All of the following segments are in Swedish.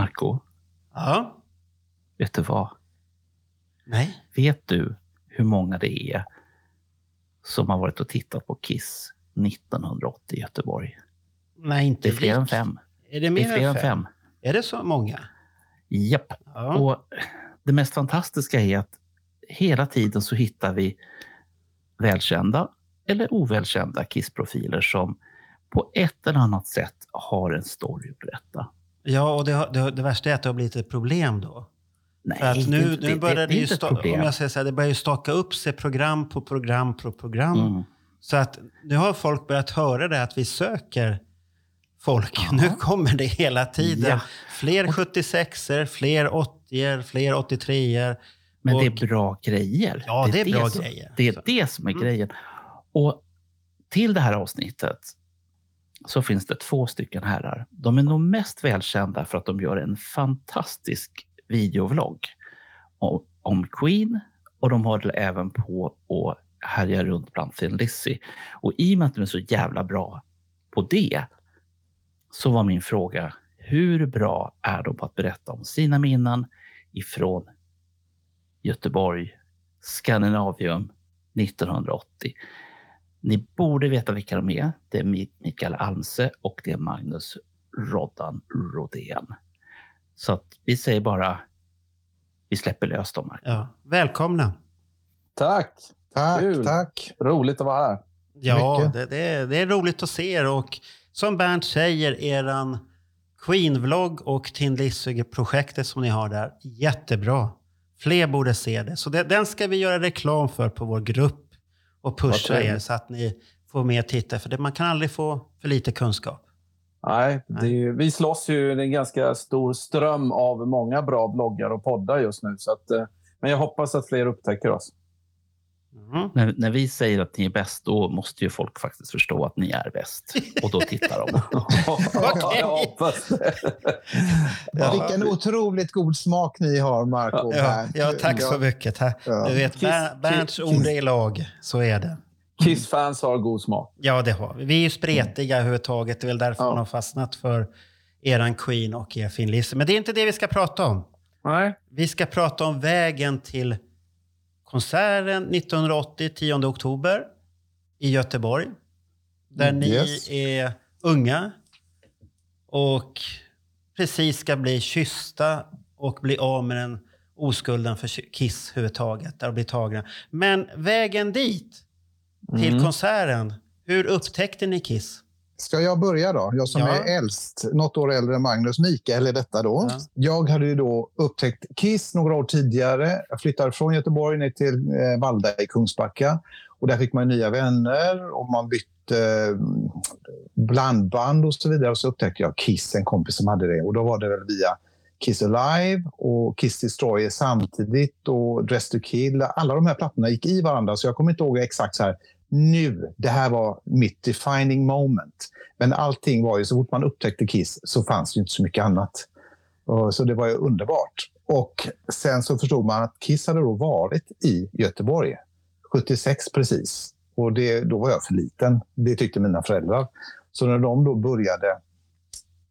Marco, Ja. vet du vad? Nej. Vet du hur många det är som har varit och tittat på Kiss 1980 i Göteborg? Nej, inte Det är fler än fem. Är det Det mer är fler än fem. Är det så många? Japp. Ja. Och det mest fantastiska är att hela tiden så hittar vi välkända eller ovälkända Kiss-profiler som på ett eller annat sätt har en story att berätta. Ja, och det, har- det, har- det värsta är att det har blivit ett problem då. Nej, För att det är nu, det- nu det- börjar det det, är ju sta- om jag säger så här, det börjar ju staka upp sig program på program på program. Mm. Så att nu har folk börjat höra det att vi söker folk. Ja. Nu kommer det hela tiden. Ja. Fler 76er, fler 80er, fler 83er. Men det Och- är bra grejer. Ja, det är bra som, grejer. Det är Så. det som är Mm. grejen. Och till det här avsnittet så finns det två stycken herrar. De är nog mest välkända för att de gör en fantastisk videovlogg om, Queen och de håller även på att härja runt bland Thin Lizzy. Och i och med att de är så jävla bra på det så var min fråga, hur bra är de på att berätta om sina minnen ifrån Göteborg, Skandinavium 1980. Ni borde veta vilka de är. Det är Mi- Mikael Almse och det är Magnus Roddan Rodén. Så att vi säger bara, vi släpper lös dem. Här. Ja. Välkomna. Tack! Tack, Kul. tack. Roligt att vara här. Ja, det, det, är, det är roligt att se er och som Bernt säger, eran Queen-vlogg och Tin Lizzy-projektet som ni har där, jättebra. Fler borde se det. Så det, den ska vi göra reklam för på vår grupp och pusha er så att ni får mer tittare. För det, man kan aldrig få för lite kunskap. Nej, ju- vi slåss ju en ganska stor ström av många bra bloggar och poddar just nu. Så att, eh, men jag hoppas att fler upptäcker oss. Mm. När, när vi säger att ni är bäst, då måste ju folk faktiskt förstå att ni är bäst. Och då tittar de. Ja. Vilken otroligt god smak ni har, Marco Ja, ja, tack så mycket. Ja. Du vet, Bernts ord är lag. Så är det. Kiss-fans har god smak. Ja, det har vi. Vi är ju spretiga överhuvudtaget. Det är väl därför Ja. man har fastnat för eran Queen och er Finn Lizzy. Men det är inte det vi ska prata om. Nej. Vi ska prata om vägen till konserten 1980, 10 oktober i Göteborg. Där Mm, ni yes. är unga och precis ska bli kyssta och bli av med den oskulden för Kiss överhuvudtaget. Där bli tagna. Men vägen dit, till Mm. konserten, hur upptäckte ni Kiss? Ska jag börja då? Jag som Ja. är äldst, något år äldre än Magnus Mikael är detta då. Ja. Jag hade ju då upptäckt Kiss några år tidigare. Jag flyttade från Göteborg ner till eh, Valda i Kungsbacka. Och där fick man nya vänner och man bytte eh, blandband och så vidare. Och så upptäckte jag Kiss, en kompis som hade det. Och då var det väl via Kiss Alive och Kiss Destroyer samtidigt och Dress to Kill. Alla de här plattorna gick i varandra så jag kommer inte ihåg exakt så här nu, det här var mitt defining moment. Men allting var ju, så fort man upptäckte Kiss så fanns det inte så mycket annat. Så det var ju underbart. Och sen så förstod man att Kiss hade då varit i Göteborg, 76 precis. Och det, då var jag för liten. Det tyckte mina föräldrar. Så när de då började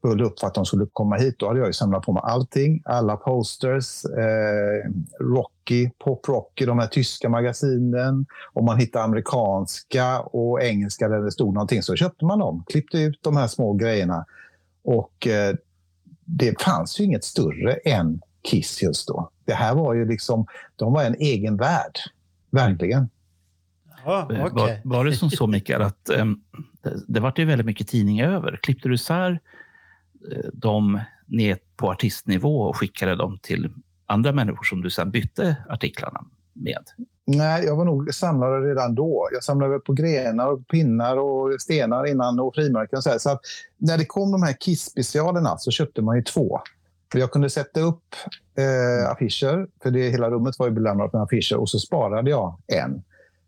bulla upp för att de skulle komma hit, då hade jag ju samlat på mig allting. Alla posters, eh, Rocky, Pop Rocky, de här tyska magasinen. Om man hittade amerikanska och engelska där det stod någonting så köpte man dem. Klippte ut de här små grejerna. Och eh, det fanns ju inget större än Kiss just då. Det här var ju liksom, de var en egen värld. Verkligen. Ja, Eh, okej. Var, var det som så, Mikael, att um, det, det vart ju väldigt mycket tidning över? Klippte du isär Eh, dem ner på artistnivå och skickade dem till andra människor som du sen bytte artiklarna med? Nej, jag var nog samlare redan då. Jag samlade på grenar och pinnar och stenar innan och frimärken. Och så här. så att när det kom de här Kiss-specialerna så köpte man ju två. För jag kunde sätta upp eh, affischer, för det, hela rummet var ju belamrat med affischer och så sparade jag en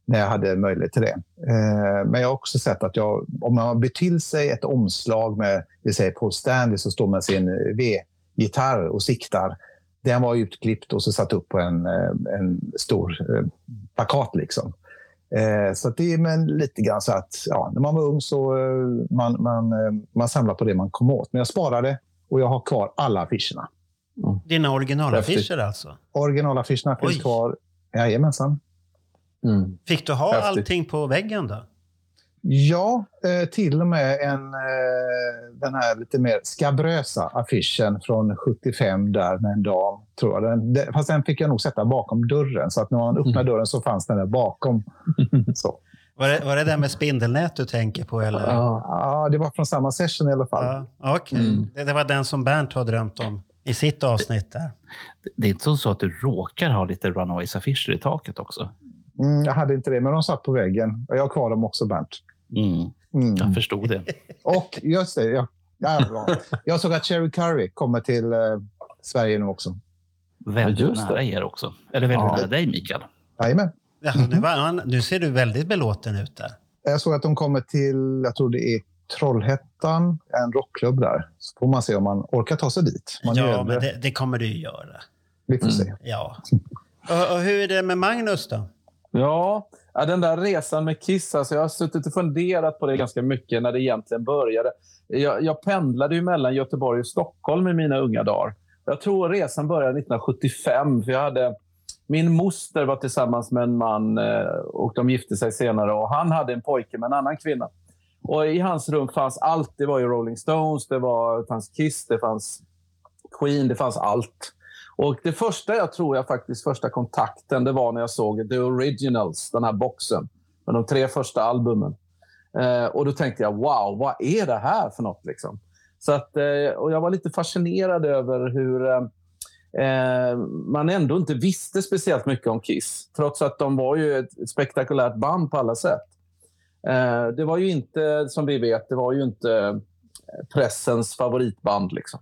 när jag hade möjlighet till det. Eh, men jag har också sett att jag, om man bytt till sig ett omslag med vi säger Paul Stanley som står med sin V-gitarr och siktar. Den var utklippt och så satt upp på en, eh, en stor eh, plakat. Liksom. Så det är men lite grann så att ja, när man var ung så man, man, man samlade på det man kom åt. Men jag sparade och jag har kvar alla affischerna. Mm. Dina originalaffischer alltså? Originalaffischerna finns kvar. Jajamensan. Mm. Fick du ha Häftigt. allting på väggen då? Ja, eh, till och med en, eh, den här lite mer skabrösa affischen från 75 där med en dam. Tror jag. Den, fast den fick jag nog sätta bakom dörren. Så att när man öppnade mm. dörren så fanns den där bakom. så. Var det, var det där med spindelnät du tänker på? Eller? Ja, det var från samma session i alla fall. Ja, okay. Mm. Det, det var den som Bernt har drömt om i sitt avsnitt där. Det är inte så att du råkar ha lite Runaways-affischer i taket också? Mm, jag hade inte det, men de satt på väggen. Jag har kvar dem också, Bernt. Mm. Mm. Jag förstod det. Och just det, jag, ja, jag såg att Cherry Curry kommer till eh, Sverige nu också. Väldigt nära er också. Eller väldigt ja. nära dig, Mikael. Jajamän. Ja, nu, var, nu ser du väldigt belåten ut där. Jag såg att de kommer till, jag tror det är Trollhättan, en rockklubb där. Så får man se om man orkar ta sig dit. Man ja, men det, det, kommer du göra. Vi får mm. se. Ja. Och, och, hur är det med Magnus då? Ja, den där resan med Kiss, alltså jag har suttit och funderat på det ganska mycket när det egentligen började. Jag, jag pendlade ju mellan Göteborg och Stockholm i mina unga dagar. Jag tror resan började 1975, för jag hade... Min moster var tillsammans med en man eh, och de gifte sig senare och han hade en pojke med en annan kvinna. Och I hans rum fanns allt. Det var ju Rolling Stones, det, var, det fanns Kiss, det fanns Queen, det fanns allt. Och Det första jag tror jag faktiskt, första kontakten, det var när jag såg The Originals, den här boxen med de tre första albumen. Eh, och Då tänkte jag, wow, vad är det här för något? Liksom? Så att, eh, och Jag var lite fascinerad över hur eh, eh man ändå inte visste speciellt mycket om Kiss. Trots att de var ju ett spektakulärt band på alla sätt. Eh, det var ju inte, som vi vet, det var ju inte eh, pressens favoritband. Liksom.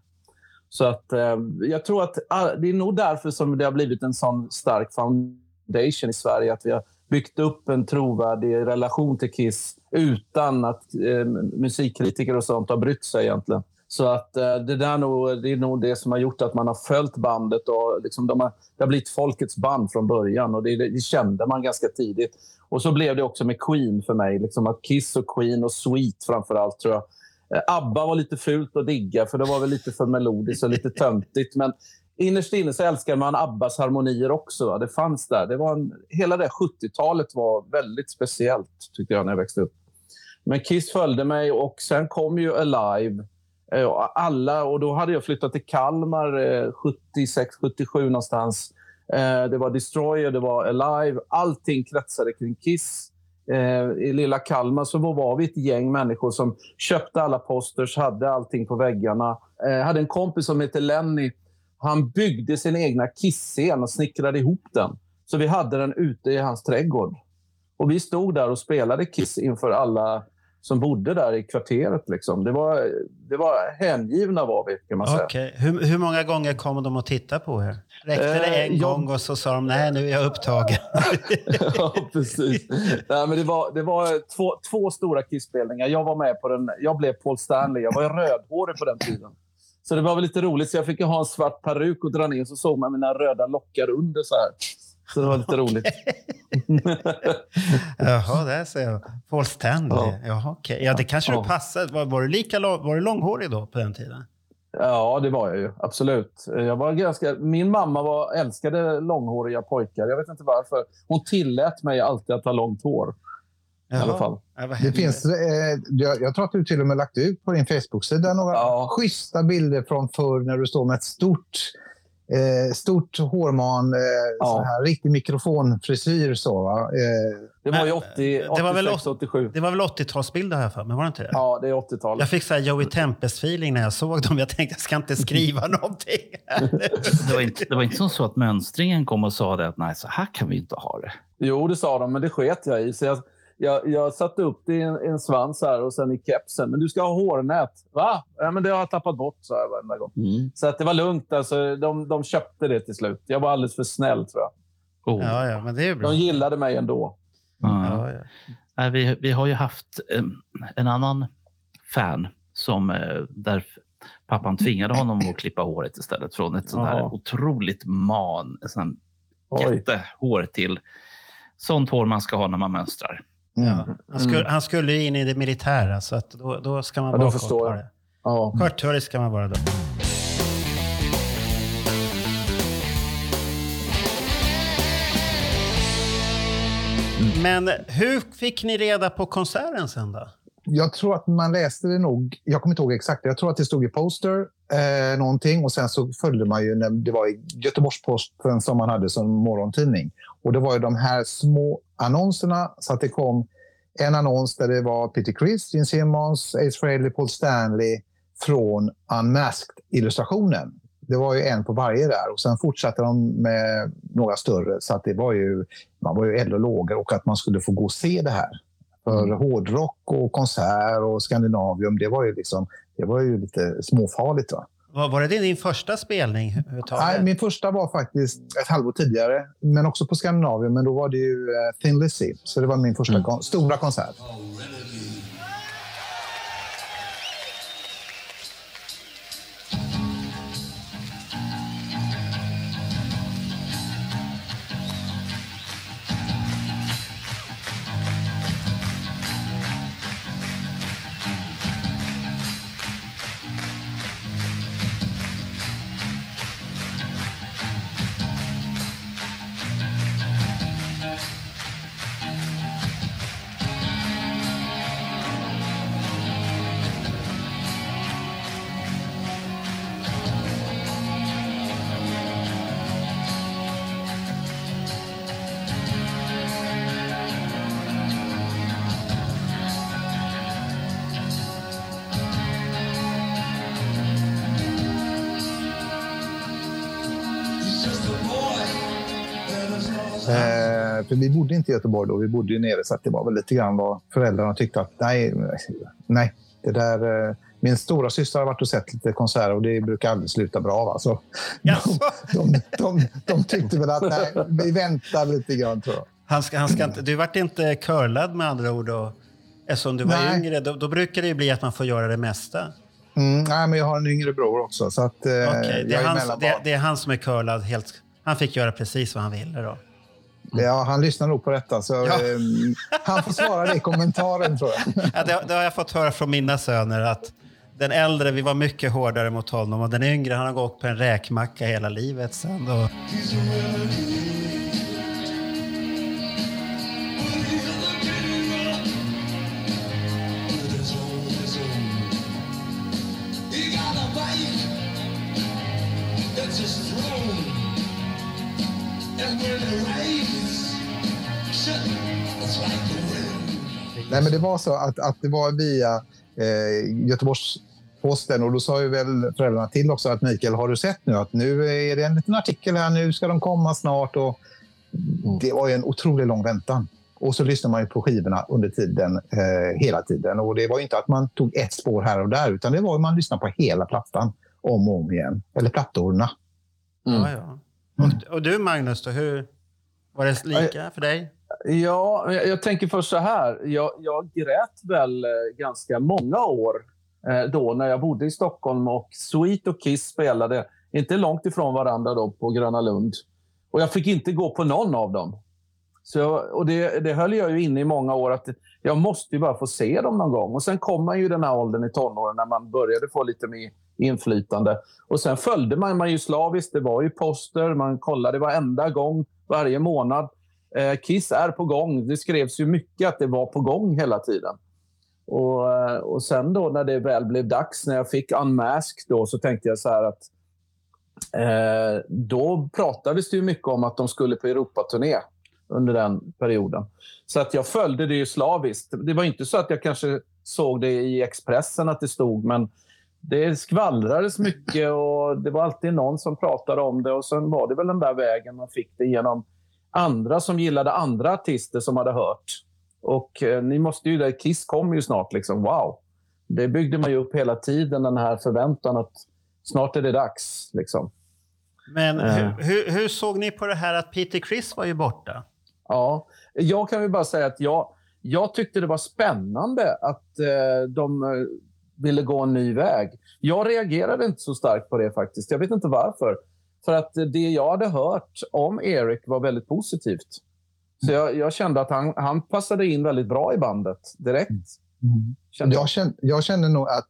Så att, eh, jag tror att ah, det är nog därför som det har blivit en sån stark foundation i Sverige. Att vi har byggt upp en trovärdig relation till Kiss utan att eh, musikkritiker och sånt har brytt sig egentligen. Så att eh, det, där nog, det är nog det som har gjort att man har följt bandet. och liksom de har, Det har blivit folkets band från början och det, det kände man ganska tidigt. Och så blev det också med Queen för mig. Liksom att Kiss och Queen och Sweet framför allt tror jag Eh, ABBA var lite fult att digga, för det var väl lite för melodiskt och lite töntigt. Men innerst inne så älskar man Abbas harmonier också. Det fanns där. Det var en, hela det 70-talet var väldigt speciellt, tyckte jag, när jag växte upp. Men Kiss följde mig och sen kom ju Alive. Eh, alla, och då hade jag flyttat till Kalmar eh, 76-77 någonstans. Det var Destroyer, det var Alive. Allting kretsade kring Kiss Eh, i lilla Kalmar så var vi ett gäng människor som köpte alla posters, hade allting på väggarna. Eh, hade en kompis som hette Lenny. Han byggde sin egna kissscen och snickrade ihop den. Så vi hade den ute i hans trädgård. Och vi stod där och spelade Kiss inför alla som bodde där i kvarteret. Liksom. Det, var, det var hängivna var vi, kan man säga. Okay. Hur, hur många gånger kom de att titta på er? Räckte det en eh, gång och så sa de nej, nu är jag upptagen? ja, precis. Nej, men det var, det var två, två stora Kiss-spelningar. Jag var med på den. Jag blev Paul Stanley. Jag var rödhårig på den tiden. Så det var väl lite roligt. Så jag fick ha en svart peruk och dra ner så såg man mina röda lockar under så här. Så det var lite roligt. Jaha, där ser jag. Paul Stanley. Ja. Jaha, okay. ja, det kanske ja. du passade. Var, var, du lika var du långhårig då på den tiden? Ja, det var jag ju. Absolut. Jag var ganska, min mamma var, älskade långhåriga pojkar. Jag vet inte varför. Hon tillät mig alltid att ha långt hår. I alla fall. Det finns, eh, jag, jag, tror att du till och med lagt ut på din Facebook-sida några ja. schyssta bilder från förr när du står med ett stort Eh, stort hårman, eh, ja. här, riktig mikrofonfrisyr. Så, va? Eh, det var ju 80, 86, 87. Det var väl 80-talsbilder här för men var det inte det? Ja, det är 80-talet. Jag fick så här Joey Tempest-feeling när jag såg dem. Jag tänkte jag ska inte skriva någonting. det, var inte, det var inte så att mönstringen kom och sa det att nej, så här kan vi inte ha det. Jo, det sa de, men det sket jag i. Så jag, jag, jag satte upp det i en, en svans här och sen i kepsen. Men du ska ha hårnät. Va? Ja, men det har jag tappat bort, sa jag varenda gång. Mm. Så att det var lugnt. Alltså, de, de köpte det till slut. Jag var alldeles för snäll, tror jag. Oh. Ja, ja, men det är bra. De gillade mig ändå. Ja. Ja, ja. Nej, vi, vi har ju haft en annan fan som eh, där pappan tvingade honom att klippa håret istället från ett sånt här otroligt man, en sån jättehår till sånt hår man ska ha när man mönstrar. Mm. Ja. Han, skulle, han skulle in i det militära, så att då, då ska man Ja, vara korthårig. Ja. Korthårig ska man vara då. Men hur fick ni reda på konserten sen då? Jag tror att man läste det nog. Jag kommer inte ihåg exakt. Jag tror att det stod i poster eh, någonting och sen så följde man ju när det var i Göteborgs-Posten som man hade som morgontidning. Och det var ju de här små annonserna så att det kom en annons där det var Peter Criss, Gene Simmons, Ace Frehley, Paul Stanley från Unmasked-illustrationen. Det var ju en på varje där och sen fortsatte de med några större så att det var ju, man var ju eld och lågor och att man skulle få gå och se det här. För hårdrock och konsert och Skandinavium, det var ju, liksom, det var ju lite småfarligt. Va? Var, var det din första spelning överhuvudtaget? Nej, min första var faktiskt ett halvår tidigare, men också på Skandinavium. Men då var det ju eh, Thin Lizzy, så det var min första kon- stora konsert. För vi bodde inte i Göteborg då, vi bodde ju nere så att det var väl lite grann vad föräldrarna tyckte att nej, nej, det där... Eh, min stora syster har varit och sett lite konserter och det brukar aldrig sluta bra. Va? Så de, de, de, de tyckte väl att nej, vi väntar lite grann tror jag. Han ska, han ska inte, du vart inte curlad med andra ord? Och, eftersom du var Nej. yngre, då, då brukar det ju bli att man får göra det mesta. Mm, nej, men jag har en yngre bror också. Så att, eh, Okej, det, är han, det, det är han som är curlad helt... Han fick göra precis vad han ville då. Ja, han lyssnar nog på detta. Så, Ja. eh, han får svara det i kommentaren tror jag. Ja, det, det har jag fått höra från mina söner att den äldre, vi var mycket hårdare mot honom och den yngre, han har gått på en räkmacka hela livet sen. Då. Nej, men det var så att, att det var via eh, Göteborgs-Posten och då sa ju väl föräldrarna till också att Mikael, har du sett nu att nu är det en liten artikel här, nu ska de komma snart och det var ju en otroligt lång väntan. Och så lyssnade man ju på skivorna under tiden, eh, hela tiden. Och det var ju inte att man tog ett spår här och där, utan det var att man lyssnade på hela plattan om och om igen. Eller plattorna. Ja, ja. Och, och du Magnus, då, hur, var det lika för dig? Ja, jag, jag tänker först så här. Jag, jag grät väl eh, ganska många år eh, då när jag bodde i Stockholm och Sweet och Kiss spelade inte långt ifrån varandra då på Gröna Lund. Och jag fick inte gå på någon av dem. Så och det, det höll jag ju inne i många år att jag måste ju bara få se dem någon gång. Och sen kom man ju i den här åldern i tonåren när man började få lite mer inflytande. Och sen följde man, man ju slaviskt. Det var ju poster, man kollade varenda gång, varje månad. Eh, Kiss är på gång. Det skrevs ju mycket att det var på gång hela tiden. Och, eh, och sen då när det väl blev dags, när jag fick Unmasked då, så tänkte jag så här att eh, då pratades det ju mycket om att de skulle på Europaturné under den perioden. Så att jag följde det ju slaviskt. Det var inte så att jag kanske såg det i Expressen att det stod, men det skvallrades mycket och det var alltid någon som pratade om det och sen var det väl den där vägen man fick det genom andra som gillade andra artister som hade hört Och eh, ni måste ju, Kiss kommer ju snart. Liksom. Wow! Det byggde man ju upp hela tiden, den här förväntan att snart är det dags. Liksom. Men Eh. hur, hur, hur såg ni på det här att Peter Criss var ju borta? Ja, jag kan väl bara säga att jag, jag tyckte det var spännande att eh, de eh, ville gå en ny väg. Jag reagerade inte så starkt på det faktiskt. Jag vet inte varför. För att det jag hade hört om Erik var väldigt positivt. Så jag, jag kände att han, han passade in väldigt bra i bandet direkt. Kände jag. Jag kände, jag kände nog att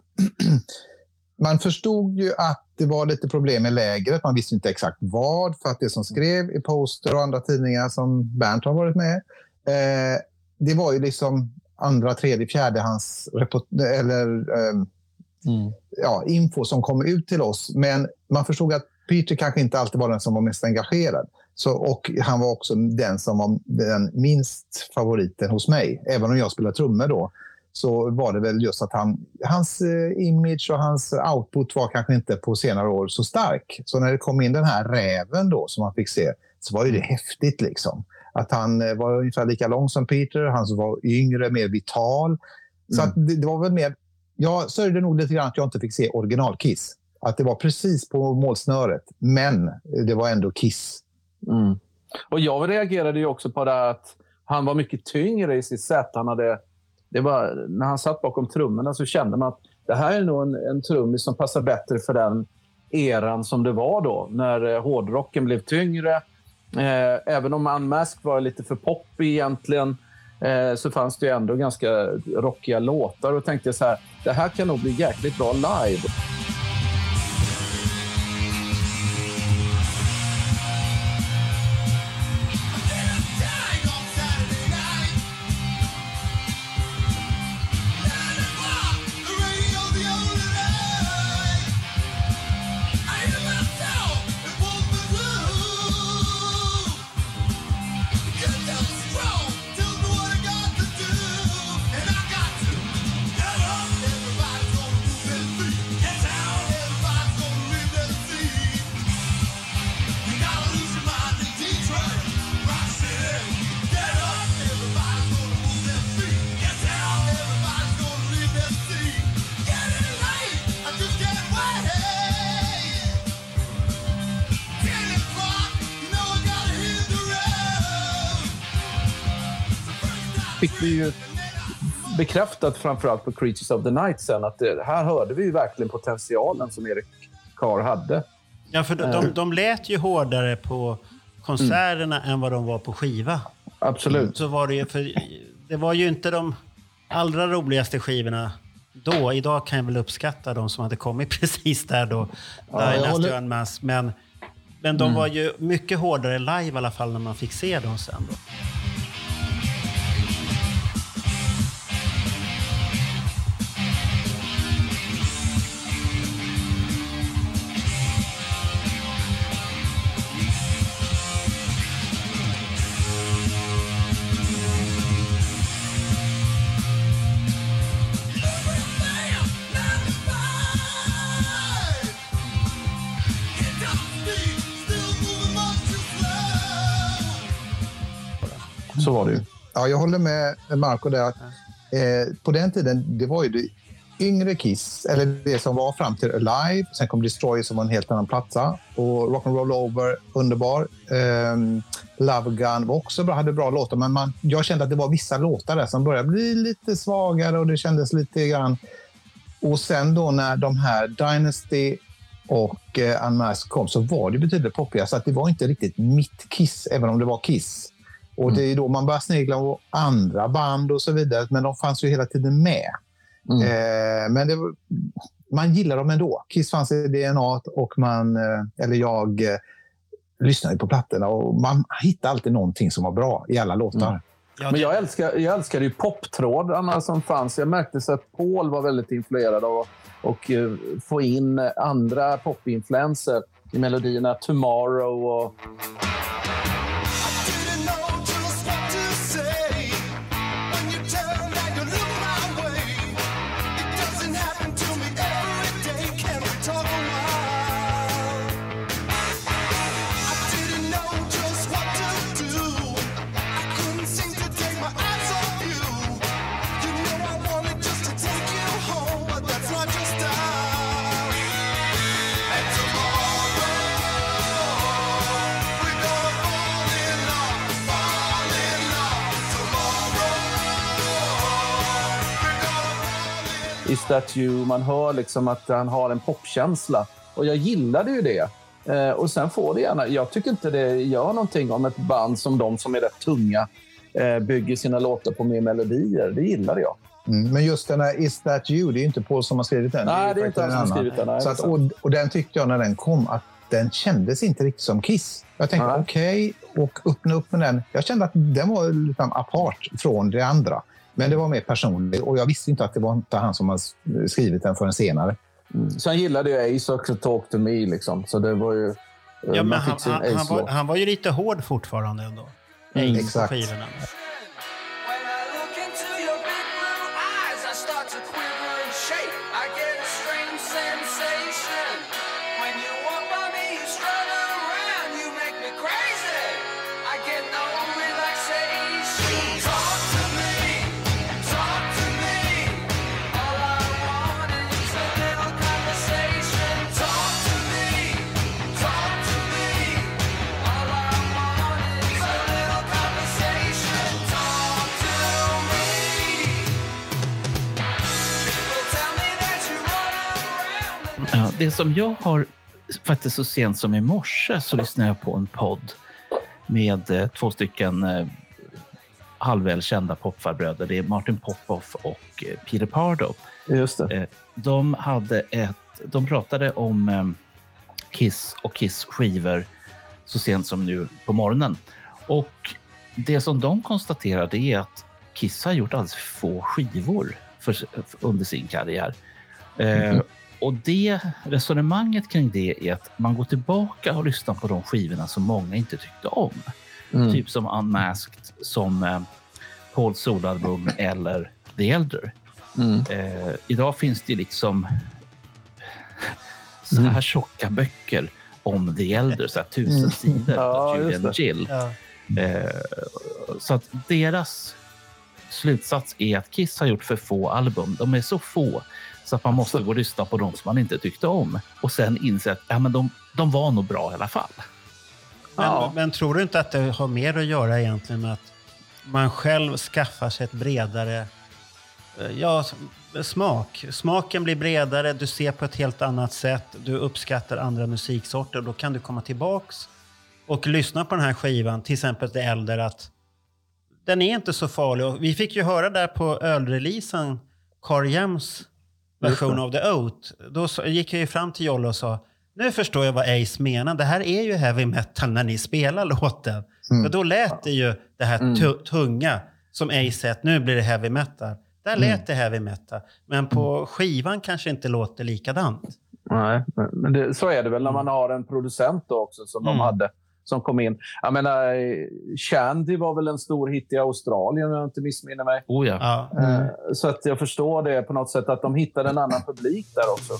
man förstod ju att det var lite problem med lägret. Man visste inte exakt vad, för att det som skrev i Poster och andra tidningar som Bernt har varit med, eh, det var ju liksom andra, tredje, fjärde hans eller, eh, ja, info som kom ut till oss. Men man förstod att Peter kanske inte alltid var den som var mest engagerad. Så, och han var också den som var den minst favoriten hos mig. Även om jag spelar trummor då, så var det väl just att han, hans eh, image och hans output var kanske inte på senare år så stark. Så när det kom in den här räven då som man fick se, så var ju det häftigt liksom. Att han eh, var ungefär lika lång som Peter, han var yngre, mer vital. Så att det, det var väl mer... Jag sörjde nog lite grann att jag inte fick se original-Kiss. Att det var precis på målsnöret, men det var ändå Kiss. Mm. Och jag reagerade ju också på det här att han var mycket tyngre i sitt sätt. Han hade, det var, när han satt bakom trummorna så kände man att det här är nog en, en trummis som passar bättre för den eran som det var då, när eh, hårdrocken blev tyngre. Eh, även om Unmasked var lite för poppig egentligen eh, så fanns det ju ändå ganska rockiga låtar och tänkte så här, det här kan nog bli jäkligt bra live. Bekräftat framförallt på Creatures of the Night sen att det, här hörde vi ju verkligen potentialen som Erik Carr hade. Ja, för de, de, de lät ju hårdare på konserterna än vad de var på skiva. Absolut. Så var det ju, för det var ju inte de allra roligaste skivorna då. Idag kan jag väl uppskatta de som hade kommit precis där då. håller- Unmasked. Men, men de var ju mycket hårdare live i alla fall när man fick se dem sen. Då. Så var det ju. Ja, jag håller med Marco där. Att, eh, på den tiden, det var ju det yngre Kiss, eller det som var fram till Alive. Sen kom Destroyer som var en helt annan platta. Och Rock'n'Roll Over, underbar. Eh, Love Gun var också bra, hade bra låtar. Men man, jag kände att det var vissa låtar där som började bli lite svagare och det kändes lite grann... Och sen då när de här Dynasty och eh, Unmasked kom så var det betydligt poppigare. Så att det var inte riktigt mitt Kiss, även om det var Kiss. Och det är då man börjar snegla på andra band och så vidare. Men de fanns ju hela tiden med. Mm. Eh, men det, man gillar dem ändå. Kiss fanns i DNA och man, eh, eller jag, eh, lyssnade på plattorna och man hittar alltid någonting som var bra i alla låtar. Mm. Ja, Men jag älskar, jag älskade ju poptrådarna som fanns. Jag märkte så att Paul var väldigt influerad av att eh, få in andra popinfluenser i melodierna. Tomorrow och... Is that you? Man hör liksom att han har en popkänsla. Och jag gillade ju det. Eh, och sen får det gärna... Jag tycker inte det gör någonting om ett band som de som är rätt tunga eh, bygger sina låtar på mer melodier. Det gillade jag. Mm, men just den här Is that you, det är ju inte Paul som har skrivit den. Nej, det är inte han som har skrivit den. Nej, Så att, och, och den tyckte jag när den kom att den kändes inte riktigt som Kiss. Jag tänkte okej, och öppna upp med den. Jag kände att den var liksom apart från det andra. Men det var mer personligt och jag visste inte att det var inte han som har skrivit den förrän senare. Sen gillade jag Ace också, Talk to me. Liksom. Så det var ju... eh, Ja, men han, han, han, var, han var ju lite hård fortfarande ändå. Mm, Ace på exakt. Det som jag har faktiskt så sent som i morse så lyssnade jag på en podd med eh, två stycken eh, halvvälkända popfarbröder. Det är Martin Popoff och eh, Peter Pardo. Just det. De, hade ett, de pratade om Kiss och Kiss skivor så sent som nu på morgonen. Och det som de konstaterade är att Kiss har gjort alldeles för få skivor för, under sin karriär. Eh, och det resonemanget kring det är att man går tillbaka och lyssnar på de skivorna som många inte tyckte om. Mm. Typ som Unmasked, som eh, Pauls soloalbum eller The Elder. Mm. Eh, idag finns det liksom så här tjocka böcker om The Elder, så här tusen Mm. sidor Ja, av Julian. Gill. Ja. Eh, så att deras slutsats är att Kiss har gjort för få album. De är så få så att man måste gå och lyssna på de som man inte tyckte om och sen inse att ja, men de, de var nog bra i alla fall. Men, Ja. men tror du inte att det har mer att göra egentligen med att man själv skaffar sig ett bredare eh, ja, smak? Smaken blir bredare, du ser på ett helt annat sätt, du uppskattar andra musiksorter. Då kan du komma tillbaks och lyssna på den här skivan, till exempel The Elder, att den är inte så farlig. Och vi fick ju höra där på ölreleasen, Carl Jems version av The Oath. Då så- gick jag ju fram till Jolle och sa nu förstår jag vad Ace menar. Det här är ju heavy metal när ni spelar låten. Mm. För då lät det ju det här Mm. tu- tunga som Ace att nu blir det heavy metal. Där lät det heavy metal. Men på skivan kanske inte låter likadant. Nej, men- det, så är det väl när man har en producent också som Mm. de hade som kom in. Jag menar, Shandy var väl en stor hit i Australien om jag inte missminner mig. Oh ja. Ja. Eh, Så att jag förstår det på något sätt att de hittade en annan publik där också.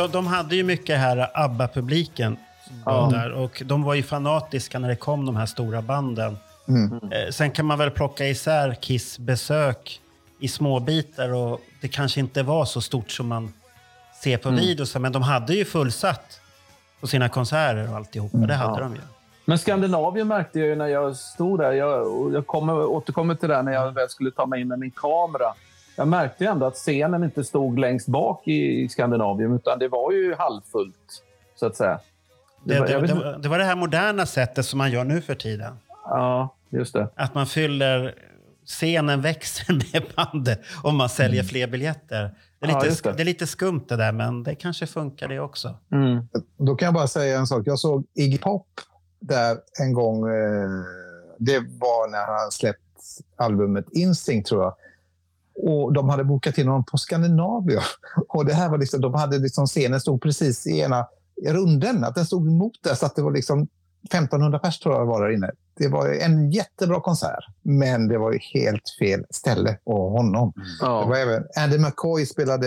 De, de hade ju mycket här ABBA-publiken var där och de var ju fanatiska när det kom de här stora banden. Mm. Eh, sen kan man väl plocka isär Kiss besök i små bitar och det kanske inte var så stort som man ser på videos, men de hade ju fullsatt på sina konserter och alltihopa. Det hade Ja. de ju. Men Skandinavien märkte jag ju när jag stod där. Jag, och jag kommer, återkommer till det när jag väl skulle ta mig in med min kamera. Jag märkte ändå att scenen inte stod längst bak i, Skandinavien utan det var ju halvfullt, så att säga. Det, var- det, vet det, var- det var det här moderna sättet som man gör nu för tiden. Ja, just det. Att man fyller... Scenen växer med bandet om man säljer fler biljetter. Det är, Ja, lite, det. det är lite skumt det där, men det kanske funkar det också. Mm. Då kan jag bara säga en sak. Jag såg Iggy Pop där en gång. Eh, det var när han släppt albumet Instinct, tror jag. Och de hade bokat in honom på Skandinavien. Och det här var liksom, de hade liksom scenen stod precis i ena runden. Att den stod emot där, så att det var liksom 1500 pers tror jag var där inne. Det var en jättebra konsert, men det var ju helt fel ställe och honom. Det Ja. var även, Andy McCoy spelade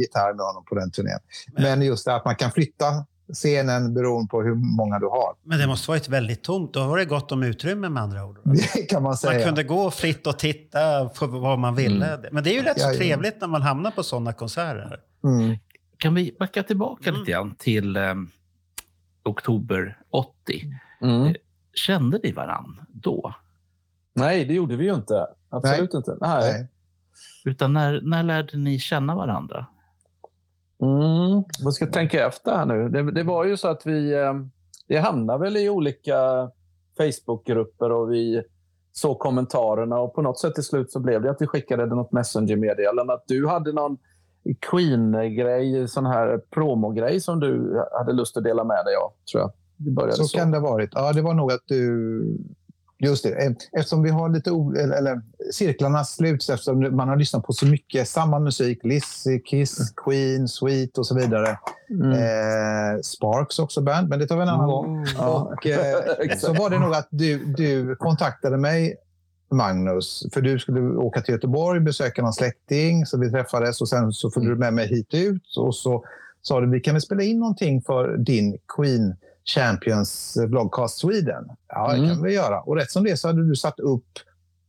gitarr med honom på den turnén. Men just det att man kan flytta scenen beroende på hur många du har. Men det måste varit väldigt tomt. Då var det gott om utrymme med andra ord. Det kan man säga. Man kunde gå fritt och titta på vad man ville. Men det är ju rätt så Ja, ja. trevligt när man hamnar på sådana konserter. Mm. Kan vi backa tillbaka Mm. lite grann till eh, oktober 80? Mm. Kände ni varann då? Nej, det gjorde vi ju inte. Absolut inte. Nej. Nej. Utan när, när lärde ni känna varandra? Mm. Vad ska jag tänka efter här nu? Det, det var ju så att vi, eh, vi hamnade väl i olika Facebookgrupper och vi såg kommentarerna och på något sätt till slut så blev det att vi skickade något Messenger-meddelande att du hade någon Queen-grej, sån här promogrej som du hade lust att dela med dig av, tror jag. Det började Så så. kan det ha varit. Ja, det var nog att du... Just det. Eh, Eftersom vi har lite... Eller, eller cirklarna sluts eftersom man har lyssnat på så mycket samma musik. Lizzy, Kiss, Queen, Sweet och så vidare. Mm. Eh, Sparks också band, men det tar vi en annan gång. Ja. Och, eh, så var det nog att du, du kontaktade mig, Magnus, för du skulle åka till Göteborg, besöka någon släkting, så vi träffades och sen så följde du med mig hit ut och så sa du vi kan väl spela in någonting för din Queen Champions Vlogcast Sweden. Ja, det Mm. kan vi göra. Och rätt som det så hade du satt upp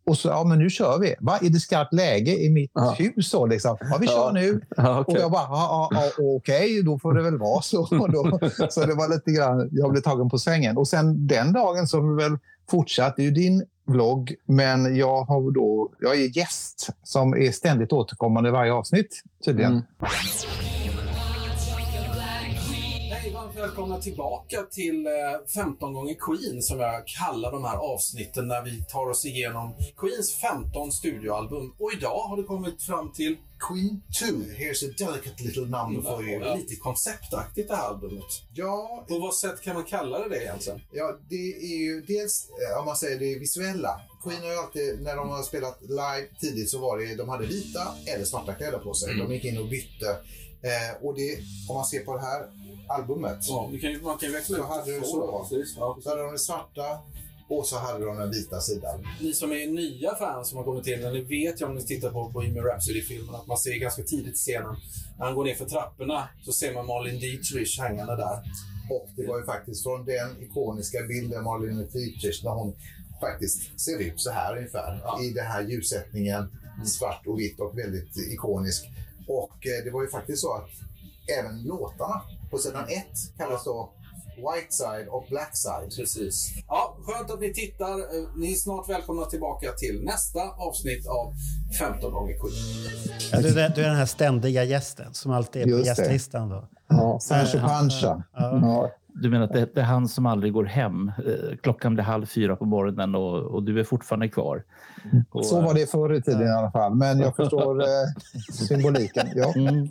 och så, ja men nu kör vi. Va? Är det skarpt läge i mitt Ja. hus? Så liksom. Ja, vi kör Ja. nu. Ja, Och okej. jag bara, ja, ja, okej, då får det väl vara så. Och då, så det var lite grann, jag blev tagen på sängen. Och sen den dagen så har vi väl fortsatt. Det är ju din vlogg, men jag, har då, jag är gäst som är ständigt återkommande i varje avsnitt tydligen. Mm. Välkomna tillbaka till eh, 15 gånger Queen som jag kallar de här avsnitten när vi tar oss igenom Queens 15 studioalbum. Och idag har det kommit fram till Queen 2, here's a delicate little number for you. lite konceptaktigt det här albumet. Ja, På vad sätt kan man kalla det det egentligen? ja, det är ju dels, eh, om man säger det visuella. Queen har ju alltid, när de har spelat live tidigt så var det, de hade vita eller svarta kläder på sig. De gick in och bytte. Eh, och det, om man ser på det här albumet, Ja, man kan ju växla Så hade du så. då, precis. Ja. så hade de den svarta och så hade de den vita sidan. Ni som är nya fans som har kommit in, ni vet ju om ni tittar på Bohemian Rhapsody-filmen att man ser ganska tidigt i scenen, när han går ner för trapporna så ser man Marlene Dietrich hängande där. Och det var ju faktiskt från den ikoniska bilden Marlene Dietrich när hon faktiskt ser ut så här ungefär. Ja. I den här ljussättningen, svart och vitt och väldigt ikonisk. Och eh, det var ju faktiskt så att även låtarna på sidan ett kallas då White Side och Black Side. Precis. Ja, skönt att ni tittar. Eh, Ni är snart välkomna tillbaka till nästa avsnitt av 15 gånger Queen. Ja, du, är- du är den här ständiga gästen som alltid är på Just gästlistan. Då. Ja. Sancho Pancha. Ja. Ja. Du menar att det, det är han som aldrig går hem? Eh, Klockan blir halv fyra på morgonen och, och du är fortfarande kvar. Och, Så var det förr i tiden i alla fall. Men jag förstår eh, symboliken. Ja. Mm,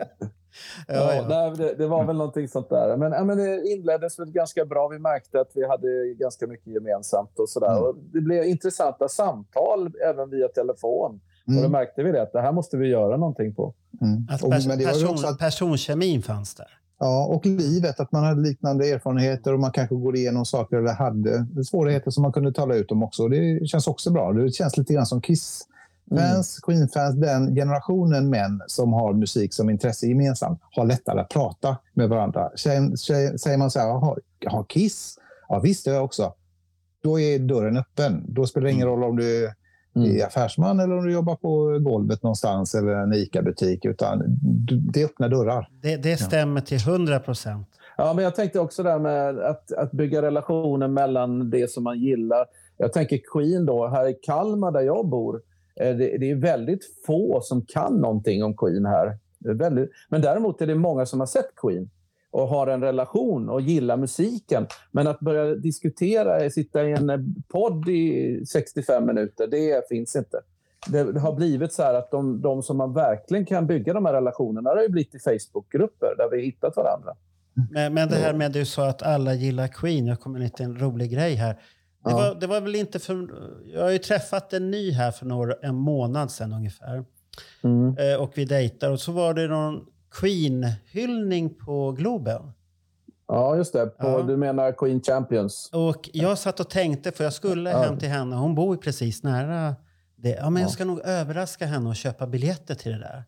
Ja, Ja, ja. nej, det, det var väl någonting sånt där. Men, ja, men det inleddes väl ganska bra. Vi märkte att vi hade ganska mycket gemensamt och sådär. Mm. Och det blev intressanta samtal även via telefon. Och då Mm. märkte vi det, att det här måste vi göra någonting på. Mm. Att Och, pers- men det var ju person, också att personkemin fanns där. Ja, och livet, att man hade liknande erfarenheter och man kanske går igenom saker eller hade svårigheter som man kunde tala ut om också. Det känns också bra. Det känns lite grann som Kiss-fans, Queen-fans, den generationen män som har musik som intresse gemensamt har lättare att prata med varandra. Säger, man så här, "Jaha, har Kiss? Ja, visst, det har jag också. Då är dörren öppen. Då spelar det ingen roll om du Mm. är affärsman eller om du jobbar på golvet någonstans eller en ICA-butik, utan det öppnar dörrar. Det, det stämmer till 100 procent. Ja, men jag tänkte också där med att, att bygga relationer mellan det som man gillar. Jag tänker Queen då, här i Kalmar där jag bor. eh, Det, det är väldigt få som kan någonting om Queen här. Väldigt, men däremot är det många som har sett Queen och har en relation och gillar musiken. Men att börja diskutera, sitta i en eh, podd i 65 minuter, det finns inte. Det, har blivit så här att de, de som man verkligen kan bygga de här relationerna det har ju blivit i Facebookgrupper där vi hittat varandra. Men, men det här med du sa att alla gillar Queen. Jag kommer en liten rolig grej här. Det, Ja. var, det var väl inte för... Jag har ju träffat en ny här för några, en månad sedan ungefär. Mm. Eh, och vi dejtar. Och så var det någon Queen-hyllning på Globen. Ja, just det. På, Ja. Du menar Queen Champions? Och jag satt och tänkte, för jag skulle Ja. hem till henne. Hon bor ju precis nära det. Ja, men jag ska nog överraska henne och köpa biljetter till det där.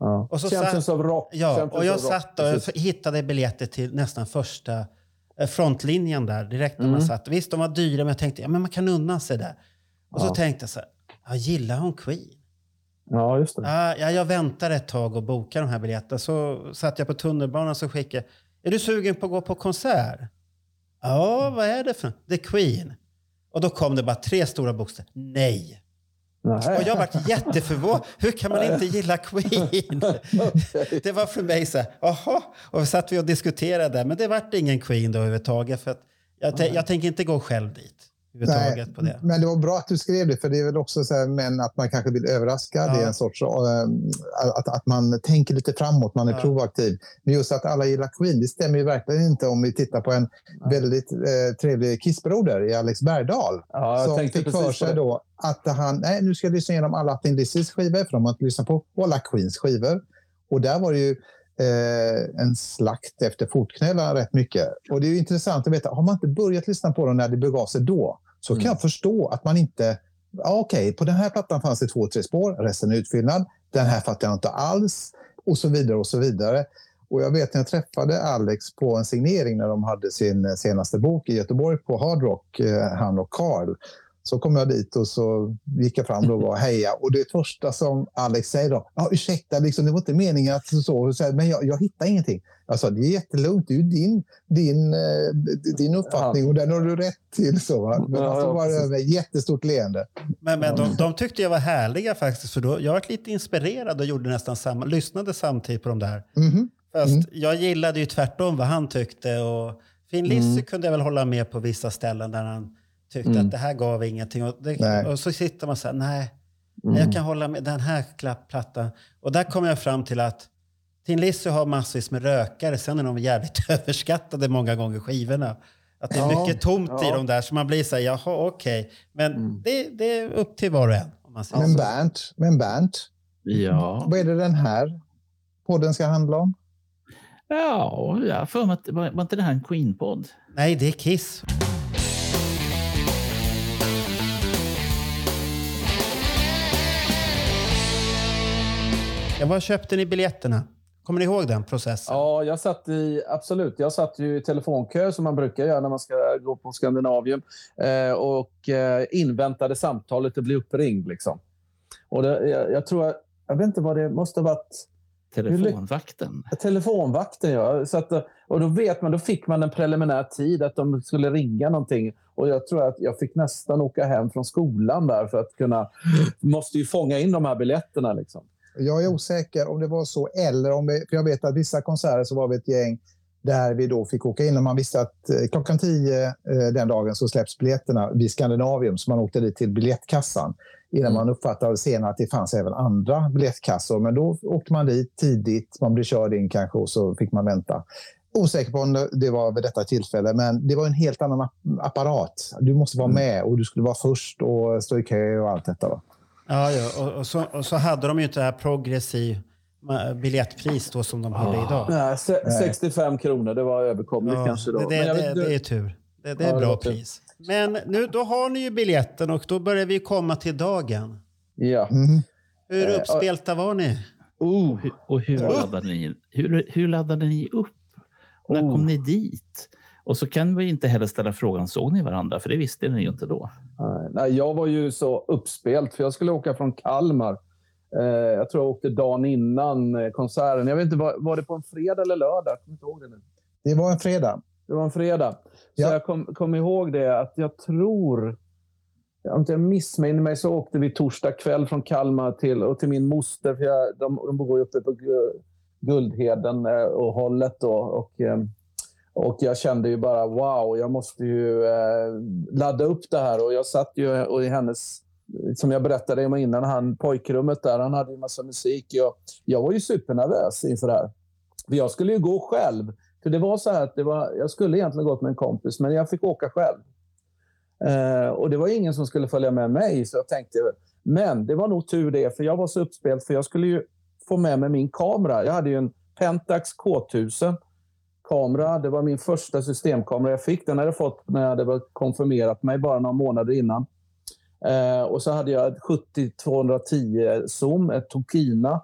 Ja. Och så Champions satt- of Rock. Ja, Champions och jag satt och precis. hittade biljetter till nästan första eh, frontlinjen där, direkt när man Mm. satt. Visst, de var dyra, men jag tänkte ja, men man kan unna sig där. Och så Ja. tänkte jag så här, ja, gillar hon Queen? Ja, just det. Ja, ja, jag väntar ett tag och bokar de här biljetterna. Så satt jag på tunnelbanan och skickade, är du sugen på att gå på konsert? Ja, vad är det för The Queen. Och då kom det bara tre stora bokstäver. Nej. Nej. Och jag varit jätteförvånad. Hur kan man inte gilla Queen? Det var för mig så här, jaha. Och så satt vi och diskuterade, men det vart ingen Queen då överhuvudtaget. För att jag, jag tänker inte gå själv dit. Överhuvudtaget på det. Men det var bra att du skrev det, för det är väl också så här, men att man kanske vill överraska. Ja. Det är en sorts, eh, att, att man tänker lite framåt, man är Ja. proaktiv. Men just att alla gillar Queen, det stämmer ju verkligen inte om vi tittar på en väldigt eh, trevlig Kissbroder i Alex Bergdahl. Ja, jag som fick för sig då att han, nej nu ska jag lyssna igenom alla Thin Lizzys skivor, för de har inte lyssnat på, och alla Queens skivor. Och där var det ju eh, en slakt efter fotknölarna rätt mycket. Och det är ju intressant att veta, har man inte börjat lyssna på dem när det begav sig då, så kan Mm. jag förstå att man inte, ja, okej, på den här plattan fanns det två, tre spår, resten är utfyllnad, den här fattar jag inte alls, och så vidare och så vidare. Och jag vet när jag träffade Alex på en signering när de hade sin senaste bok i Göteborg på Hard Rock, eh, han och Carl. Så kom jag dit och så gick jag fram och var heja. Och det första som Alex säger då, ja ursäkta, liksom, det var inte meningen att så, så men jag, jag hittar ingenting. Jag sa, det är jättelugnt, det är ju din, din, eh, din uppfattning och den har du rätt till. Så, va? Men Ja, ja, bara precis. över ett jättestort leende. Men, men de, de tyckte jag var härliga faktiskt. För då, jag var lite inspirerad och gjorde nästan samma, lyssnade samtidigt på dem där. Mhm. Fast Mm. jag gillade ju tvärtom vad han tyckte. Och Finn Lissy Mm. kunde jag väl hålla med på vissa ställen där han tyckte Mm. att det här gav ingenting. Och, det, och så sitter man så här, nej, Mm. jag kan hålla med den här plattan. Och där kom jag fram till att Tin Lizzy har massvis med rökare, sen är de jävligt överskattade många gånger skivorna. Att det är Ja, mycket tomt i ja. dem där, så man blir så här, jaha okej. Men Mm. det, det är upp till var och en. Om man säger Men så. Bernt, men Bernt, Ja, vad är det den här podden ska handla om? ja jag för mig att var, var inte det här en Queen-podd? Nej, det är Kiss. Ja, var köpte ni biljetterna? Kommer ni ihåg den processen? Ja, jag satt i, absolut. Jag satt ju i telefonkö som man brukar göra när man ska gå på Skandinavium eh, och eh, inväntade samtalet att bli uppringd. Liksom. Och det, jag, jag tror, att- jag vet inte vad det måste ha varit. Telefonvakten. Telefonvakten, ja. Så att, och då vet man, då fick man en preliminär tid att de skulle ringa någonting. Och jag tror att jag fick nästan åka hem från skolan där för att kunna... Måste ju fånga in de här biljetterna liksom. Jag är osäker om det var så eller om vi, för jag vet att vissa konserter så var vi ett gäng där vi då fick åka in och man visste att eh, klockan tio eh, den dagen så släpps biljetterna vid Skandinavium så man åkte dit till biljettkassan innan Mm. man uppfattade senare att det fanns även andra biljettkassor. Men då åkte man dit tidigt, man blev körd in kanske och så fick man vänta. Osäker på om det- var vid detta tillfälle, men det var en helt annan app- apparat. Du måste vara Mm. med och du skulle vara först och stå i kö och allt detta. Va? Ja, ja. Och, och, så, och så hade de ju inte det här progressiv ma- biljettpris då som de hade idag. Nej, se, 65 kronor, det var överkomligt Ja, kanske då. det, Men jag det, vet det, det är tur. Det, det är Ja, det bra pris. Men nu, då har ni ju biljetten och då börjar vi komma till dagen. Ja. Mhm. Hur Eh, uppspelta var ni? Oh. Och hur, och hur, laddade ni, hur, hur laddade ni upp? När Oh. kom ni dit? Och så kan vi inte heller ställa frågan, såg ni varandra? För det visste ni ju inte då. Nej, jag var ju så uppspelt, för jag skulle åka från Kalmar. Eh, jag tror jag åkte dagen innan eh, konserten. Jag vet inte, var, var det på en fredag eller lördag? Jag kommer inte ihåg det nu. Det var en fredag. Det var en fredag. Så Ja. jag kom, kom ihåg det att jag tror, om inte jag missminner mig, så åkte vi torsdag kväll från Kalmar till, och till min moster. För jag, de, de bor ju uppe på Gu- Guldheden eh, och hållet. Då, och, eh, och jag kände ju bara wow, jag måste ju eh, ladda upp det här. Och jag satt ju och i hennes, som jag berättade om innan, han, pojkrummet där, han hade ju massa musik. Jag, jag var ju supernervös inför det här. För jag skulle ju gå själv. För det var så här att det var, jag skulle egentligen gått med en kompis, men jag fick åka själv. Eh, och det var ingen som skulle följa med mig, så jag tänkte... Men det var nog tur det, för jag var så uppspelt, för jag skulle ju få med mig min kamera. Jag hade ju en Pentax K1000 kamera. Det var min första systemkamera jag fick. Den hade jag fått när jag hade konfirmerat mig bara några månader innan. Eh, och så hade jag ett 70-210 zoom, ett Tokina.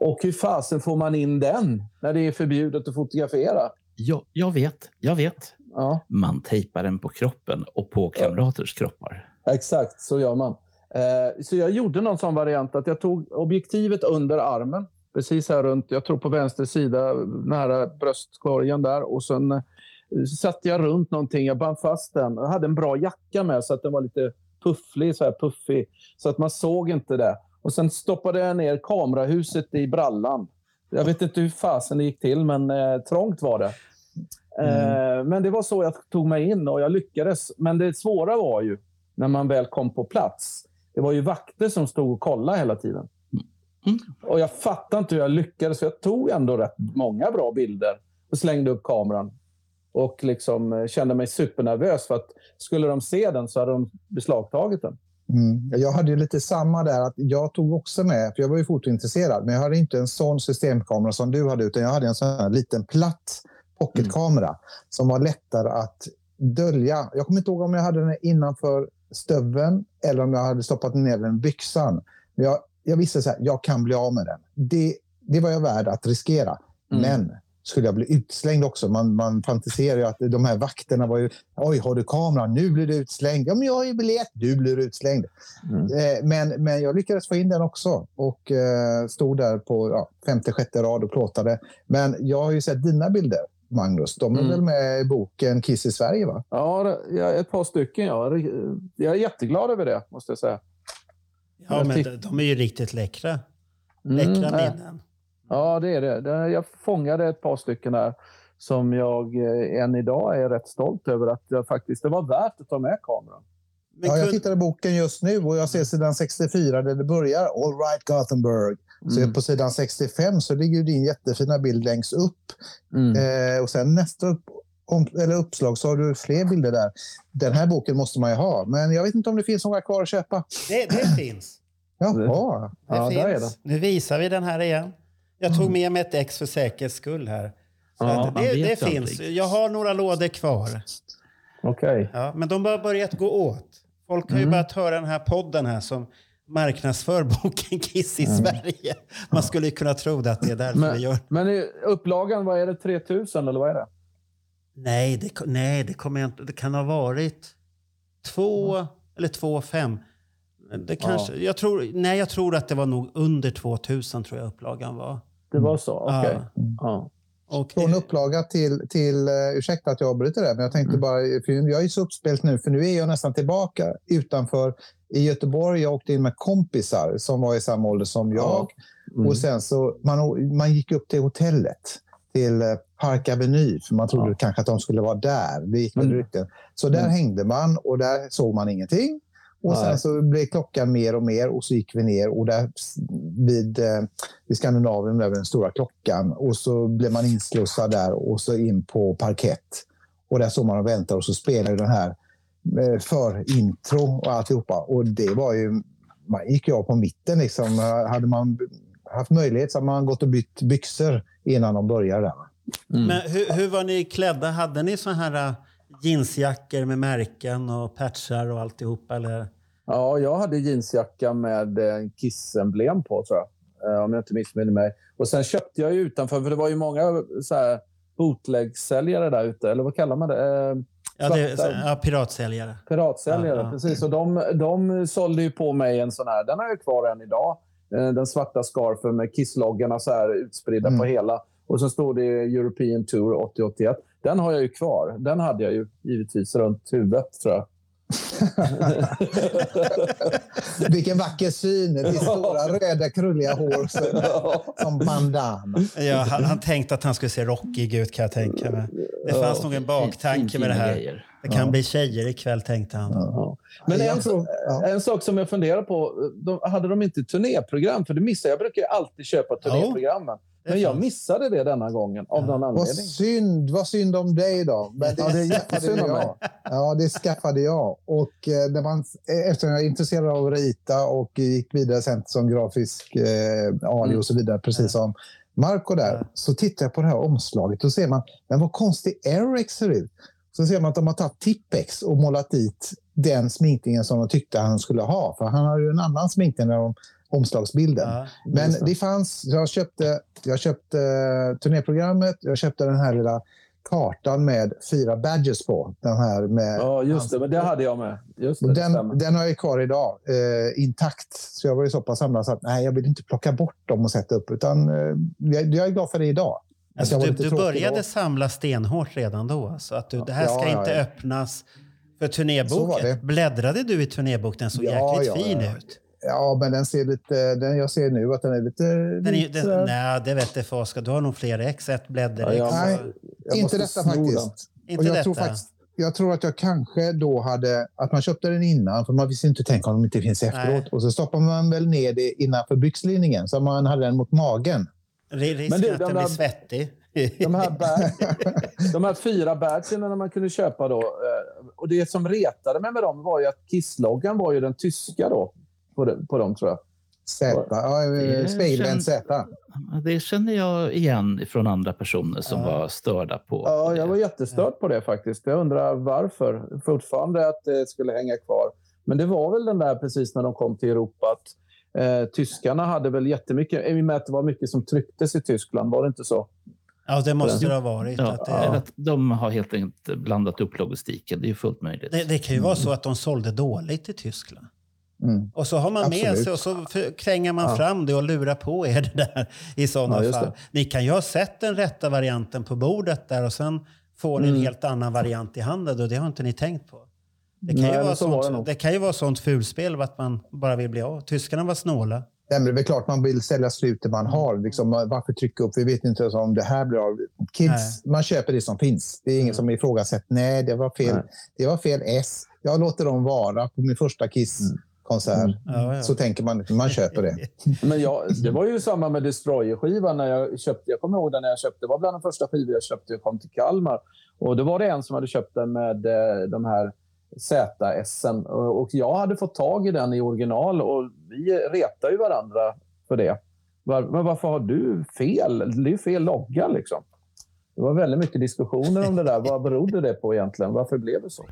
Och hur fasen får man in den när det är förbjudet att fotografera? Ja, jag vet, jag vet. Ja, Man tejpar den på kroppen och på kamraters kroppar. exakt så gör man. Eh, så jag gjorde någon sån variant att jag tog objektivet under armen, precis här runt, jag tror på vänster sida, nära bröstkorgen där. Och sen eh, satte jag runt någonting, jag band fast den. Jag hade en bra jacka med så att den var lite pufflig, så här puffig, så att man såg inte det. Och sen stoppade jag ner kamerahuset i brallan. Jag vet inte hur fasen det gick till, men eh, trångt var det. Eh, men det var så jag tog mig in och jag lyckades. Men det svåra var ju när man väl kom på plats. Det var ju vakter som stod och kollade hela tiden. Mm. Och jag fattar inte hur jag lyckades, för jag tog ändå rätt många bra bilder och slängde upp kameran. Och liksom eh, kände mig supernervös för att skulle de se den så hade de beslagtagit den. Mm. Jag hade lite samma där, att jag tog också med, för jag var ju fotointresserad, men jag hade inte en sån systemkamera som du hade, utan jag hade en sån här liten platt pocketkamera som var lättare att dölja. Jag kommer inte ihåg om jag hade den innanför stöveln eller om jag hade stoppat ner den i byxan. Jag, jag visste så här, jag kan bli av med den. Det, det var jag värd att riskera. Mm. Men skulle jag bli utslängd också? Man, man fantiserar ju att de här vakterna var ju, oj, har du kameran? Nu blir du utslängd. Ja, men jag har ju biljett. Du blir utslängd. Mm. Eh, Men, men jag lyckades få in den också och eh, stod där på ja, femte, sjätte rad och plåtade. Men jag har ju sett dina bilder, Magnus. De är Mm. väl med i boken Kiss i Sverige? va? Ja, ett par stycken. Ja. Jag är jätteglad över det, måste jag säga. Ja, men de, de är ju riktigt läckra. Mm, Läckra nej. minnen. Ja, det är det. Jag fångade ett par stycken där som jag eh, än idag är rätt stolt över att jag faktiskt, det var värt att ta med kameran. Men ja, jag tittar i boken just nu och jag ser sidan 64 där det börjar. All right Gothenburg. Så Mm. på sidan 65 så ligger ju din jättefina bild längst upp. Mm. Eh, och sen nästa upp, om, eller uppslag så har du fler bilder där. Den här boken måste man ju ha. Men jag vet inte om det finns några kvar att köpa. det, det finns. Jaha. Det Ja, finns. där är det. Nu visar vi den här igen. Jag tog med mig ett ex för säkerhets skull här. Så Ja, det, det finns. Jag har några lådor kvar. Okej. Ja, men de har börjat gå åt. Folk har ju Mm. börjat höra den här podden här som marknadsför boken Kiss i Sverige. Man skulle ju kunna tro det att det är därför Men, vi gör. men upplagan, vad är det? 3000 eller vad är det? Nej, det, nej, det kommer jag inte. Det kan ha varit två eller två fem. Det kanske, jag tror, nej, jag tror att det var nog under 2000 tror jag upplagan var. Det var så? Okej. Ja. Ja. Och Från det, upplaga till, till uh, ursäkta att jag avbryter det, men jag tänkte bara, för jag är så uppspelt nu, för nu är jag nästan tillbaka utanför i Göteborg. Jag åkte in med kompisar som var i samma ålder som jag. Mm. Och sen så, man, man gick upp till hotellet, till eh, Park Avenue, för man trodde Ja. kanske att de skulle vara där. Det gick Mm. rykten. Så där Mm. hängde man och där såg man ingenting. Och sen Nej. så blev klockan mer och mer och så gick vi ner och där vid, eh, vid Skandinavien, där vid den stora klockan. Och så blev man inslussad där och så in på parkett. Och där såg man och väntade och så spelade den här eh, för intro och alltihopa. Och det var ju, man gick ju av på mitten liksom. Hade man haft möjlighet så hade man gått och bytt byxor innan de började där. Mm. men hur, hur var ni klädda? Hade ni så här uh, jeansjackor med märken och patchar och alltihopa? Eller? Ja, jag hade jeansjacka med eh, Kiss-emblem på, tror jag. Eh, Om jag inte missminner mig. Och sen köpte jag ju utanför, för det var ju många så här bootleg-säljare där ute. Eller vad kallar man det? Eh, Ja, det, ja, piratsäljare. Piratsäljare, Ja, ja. precis. Och de, de sålde ju på mig en sån här. Den har jag kvar än idag. Den svarta scarfen med Kiss-loggorna så här utspridda Mm. på hela. Och så står det European Tour 8081. Den har jag ju kvar. Den hade jag ju givetvis runt huvudet, tror jag. Vilken vacker syn! Det stora röda krulliga hår som, bandana. Ja, han, han tänkte att han skulle se rockig ut kan jag tänka mig. Det fanns nog en baktanke med det här. Grejer. Det kan bli tjejer ikväll tänkte han. Ja. Men en, tror- ja. en sak som jag funderar på. De, hade de inte turnéprogram? För det missar jag. Jag brukar ju alltid köpa turnéprogrammen. Det Men jag missade det denna gången av någon Vad anledning. synd, vad synd om dig då. Men det, Ja, det är skaffade jättesynd om jag. Ja, det skaffade jag. Och eh, när man, eh, eftersom jag är intresserad av att rita och gick vidare sen som grafisk eh, Ali Mm. och så vidare, precis som Marco där, så tittar jag på det här omslaget och ser man, men vad konstig Eric ser ut. Så ser man att de har tagit Tippex och målat dit den sminkningen som de tyckte han skulle ha. För han har ju en annan sminkning än de omslagsbilden. Ja. Men Just det. det fanns, jag köpte, jag köpte eh, turnéprogrammet, jag köpte den här lilla kartan med fyra badges på. Den här med, Ja, just det. Men det hade jag med. Just det, och det den, den har jag kvar idag, eh, intakt. Så jag var ju så pass samlad så att nej, jag vill inte plocka bort dem och sätta upp. Utan eh, jag, jag är glad för det idag. Alltså, du, du började då. samla stenhårt redan då. Så att du, det här ska Ja, ja, inte ja. öppnas för turnéboken. det. Bläddrade du i turnéboken? Den såg Ja, jäkligt ja, fin ja. ut. Ja, men den ser lite, den jag ser nu att den är lite... Den är, lite den, nej, det vet jag Oskar. Du har nog fler ex. Ett blädderex. Ja, jag- Nej, Jag inte detta faktiskt. Inte och jag detta. tror faktiskt jag tror att jag kanske då hade, att man köpte den innan, för man visste inte tänka om de inte finns efteråt. Nej. Och så stoppar man väl ner det innanför byxlinningen, så man hade den mot magen. Ri- Risken Men du, att de den blir svettig. De här, bad, de här fyra badgen man kunde köpa då. eh, Och det som retade mig med dem var ju att Kiss-loggan var ju den tyska då. På, de, på dem tror jag. Z, ja, Det eh, spegelvänd Z. Det känner jag igen från andra personer som Ja. var störda på Ja, jag var jättestörd på det faktiskt. Jag undrar varför. Fortfarande att det skulle hänga kvar. Men det var väl den där precis när de kom till Europa att eh, tyskarna hade väl jättemycket, i och med att det var mycket som trycktes i Tyskland, var det inte så? Ja, det måste det ha varit. Ja, Att det, eller att de har helt enkelt blandat upp logistiken. Det är ju fullt möjligt. det, det kan ju vara så att de sålde dåligt i Tyskland. Mm. Och så har man med Absolut. sig och så kränger man Ja. fram det och lurar på er det där i sådana Ja, fall. det. Ni kan ju ha sett den rätta varianten på bordet där och sen får ni en Mm. helt annan variant i handen och det har inte ni tänkt på. Det kan, Nej, ju, vara så var det sånt, det kan ju vara sånt fulspel att man bara vill bli av. Tyskarna var snåla. Nej, men det är väl klart man vill sälja slut det man har. Liksom, varför trycka upp? Vi vet inte ens om det här blir av. Kids, man köper det som finns. Det är ingen som ifrågasätter. Nej, det var fel. Nej. Det var fel S. Jag låter dem vara på min första Kiss-konsert. Ja, ja. Så tänker man. Man köper det. Men jag, det var ju samma med Destroyer-skivan. När jag, köpte, jag kommer ihåg den när jag köpte. Det var bland de första skivor jag köpte. Jag kom till Kalmar. Och då var det en som hade köpt den med eh, de här ZSen. Och, och jag hade fått tag i den i original och vi retar ju varandra för det. Var, men varför har du fel? Det är ju fel logga liksom. Det var väldigt mycket diskussioner om det där. Vad berodde det på egentligen? Varför blev det så?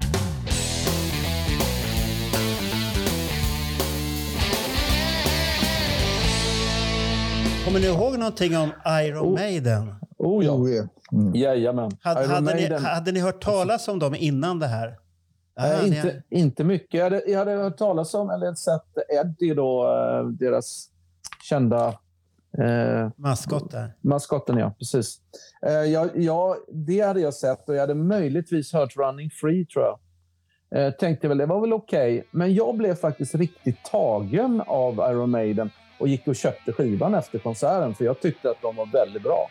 Kommer ni ihåg någonting om Iron Oh. Maiden? Oh ja, Oh, ja. mm. jajamän. Hade, Iron hade, ni, Maiden. hade ni hört talas om dem innan det här? Nej, Ja, ni- inte, inte mycket. Jag hade, jag hade hört talas om, eller sett Eddie, då, eh, deras kända eh, Maskot där. maskotten. Ja, precis. Eh, jag, jag, det hade jag sett och jag hade möjligtvis hört Running Free, tror jag. Eh, tänkte väl, det var väl okej. Men jag blev faktiskt riktigt tagen av Iron Maiden och gick och köpte skivan efter konserten, för jag tyckte att de var väldigt bra.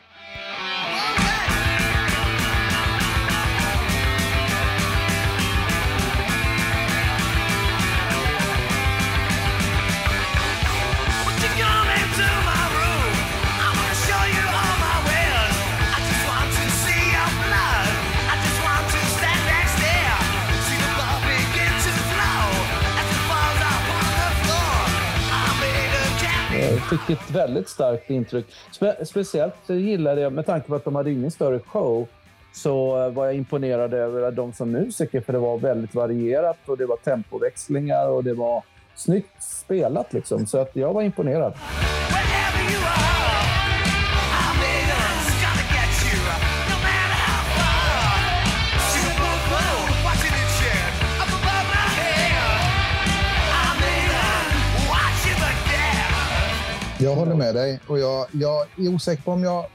Fick ett väldigt starkt intryck. Spe speciellt gillade jag, med tanke på att de hade ingen större show, så eh, var jag imponerad över dem som musiker för det var väldigt varierat och det var tempoväxlingar och det var snyggt spelat liksom. Så att jag var imponerad. Jag håller med dig. Och jag, jag är osäker på om jag...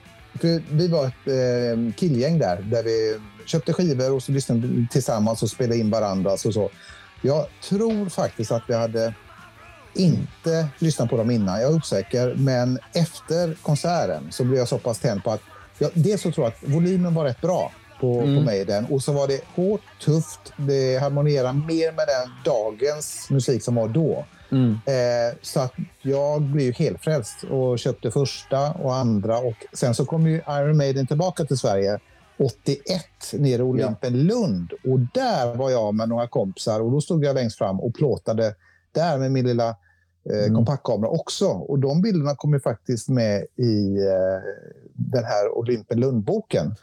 Vi var ett eh, killgäng där, där vi köpte skivor och så lyssnade tillsammans och spelade in varandras och så. Jag tror faktiskt att vi hade inte lyssnat på dem innan. Jag är osäker. Men efter konserten så blev jag så pass tänd på att... Ja, dels så tror jag att volymen var rätt bra på, på Maiden. Och så var det hårt, tufft. Det harmonierar mer med den dagens musik som var då. Mm. Eh, så att jag blev ju helt frälst och köpte första och andra. Och sen så kom ju Iron Maiden tillbaka till Sverige 81 nere i Olympen Lund. Och där var jag med några kompisar och då stod jag längst fram och plåtade där med min lilla eh, Mm. kompaktkamera också. Och de bilderna kom ju faktiskt med i eh, den här Olympen Lund-boken.